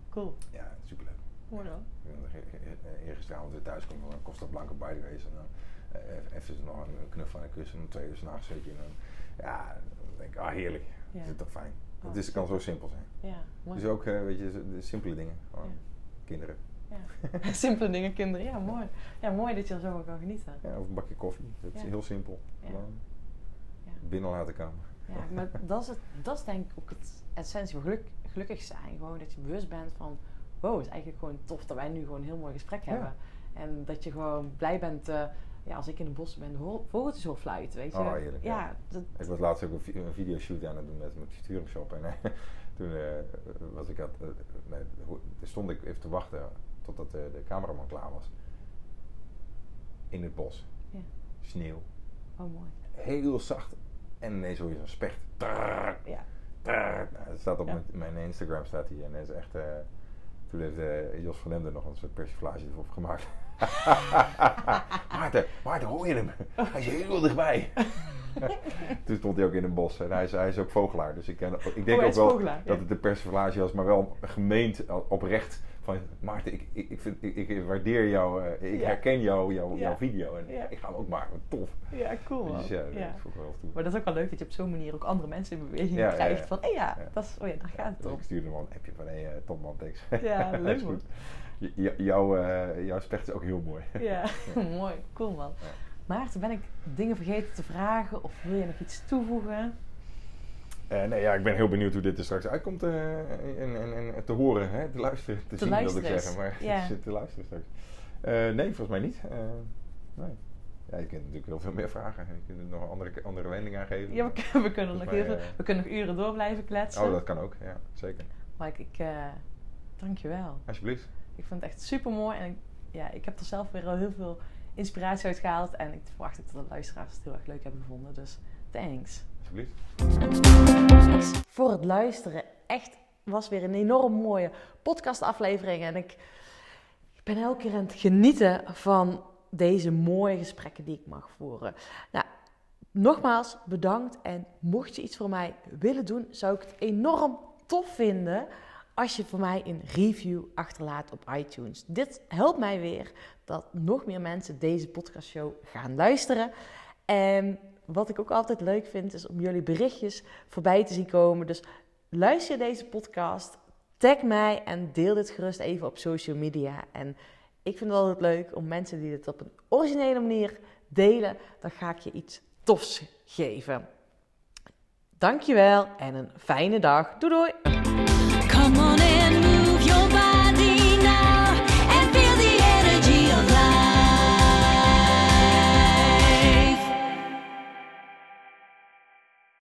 cool. Ja, superleuk. Mooi dan. Ik ben nog e- e- Eergisteravond weer thuis kom, dan Costa Blanca bij geweest. En dan eh, even nog een knuffel en een kus en om twee uur s'nachts zit je. En dan, ja, dan denk ik, ah heerlijk. Ja. Dat is toch fijn. Oh, het is, kan zo simpel zijn. Ja, mooi. Dus ook, eh, weet je, de simpele dingen. Gewoon Ja. kinderen. Ja. Simpele dingen, kinderen. Ja, mooi. Ja, mooi dat je er zo van kan genieten. Ja, of een bakje koffie. Dat is heel simpel. Ja. Gewoon Ja. binnen laten komen. Ja, maar dat is, het, dat is denk ik ook het essentie van geluk, gelukkig zijn. Gewoon dat je bewust bent van... Wow, het is eigenlijk gewoon tof dat wij nu gewoon een heel mooi gesprek Ja. hebben. En dat je gewoon blij bent eh, ja, als ik in het bos ben, de ho- vogeltjes hoor fluiten, weet je. Oh, heerlijk, ja. Ja, dat, Ik was laatst ook een, vi- een videoshoot aan het doen met mijn Futurum Shop. En eh, toen eh, was ik nee, toen stond ik even te wachten totdat de, de cameraman klaar was. In het bos. Ja. Sneeuw. oh mooi. Heel zacht. En ineens hoor je zo'n specht. Ja. trrrr. Nou, het staat op Ja. mijn, mijn Instagram staat hij. En dat is echt... toen heeft eh, Jos van Emden nog een soort persiflage erop gemaakt. Maarten, Maarten, hoor je hem? Hij is heel dichtbij. Toen stond hij ook in een bos. En hij is, hij is ook vogelaar. Dus ik, ken, ik denk hij ook wel vogelaar, dat ja. het een persiflage was, maar wel gemeend, eh, oprecht. Van Maarten, ik, ik, ik, vind, ik, ik waardeer jou, eh, ik Ja. herken jou, jou, Ja. jouw video. En Ja. ik ga hem ook maken. Tof. Ja, cool man. Dus ja, dat Ja. wel toe. Maar dat is ook wel leuk dat je op zo'n manier ook andere mensen in beweging Ja, ja, krijgt. ja. Van, hé ja, Ja. dat is, oh ja, daar gaat het om. ik stuurde hem een appje van, hé, hey, topman, thanks. Ja, Dat leuk man. goed. J- j- jouw, eh, jouw specht is ook heel mooi. Ja, mooi. Cool man. Ja. Maarten, ben ik dingen vergeten te vragen of wil je nog iets toevoegen? Eh, nee, ja, ik ben heel benieuwd hoe dit er straks uitkomt eh, en, en, en te horen, hè, te luisteren, te, zien wilde ik zeggen, maar Ja. zit te luisteren straks. Eh, nee, volgens mij niet. Nee. Ja, je kunt natuurlijk heel veel meer vragen. Je kunt er nog een andere, andere wending aan geven. Ja, we, kunnen- we kunnen nog heel veel, we kunnen nog uren door blijven kletsen. Oh, dat kan ook, ja, zeker. Maar ik, ik eh, dankjewel. Alsjeblieft. Ik vind het echt super mooi en ik, ja, ik heb er zelf weer al heel veel inspiratie uit gehaald. En ik verwacht dat de luisteraars het heel erg leuk hebben gevonden. Dus thanks. Voor het luisteren. Echt was weer een enorm mooie podcastaflevering. En ik, ik ben elke keer aan het genieten van deze mooie gesprekken die ik mag voeren. Nou, nogmaals bedankt. En mocht je iets voor mij willen doen, zou ik het enorm tof vinden als je voor mij een review achterlaat op iTunes. Dit helpt mij weer dat nog meer mensen deze podcastshow gaan luisteren. En wat ik ook altijd leuk vind, is om jullie berichtjes voorbij te zien komen. Dus luister deze podcast, tag mij en deel dit gerust even op social media. En ik vind het altijd leuk om mensen die dit op een originele manier delen, dan ga ik je iets tofs geven. Dankjewel en een fijne dag. Doei doei!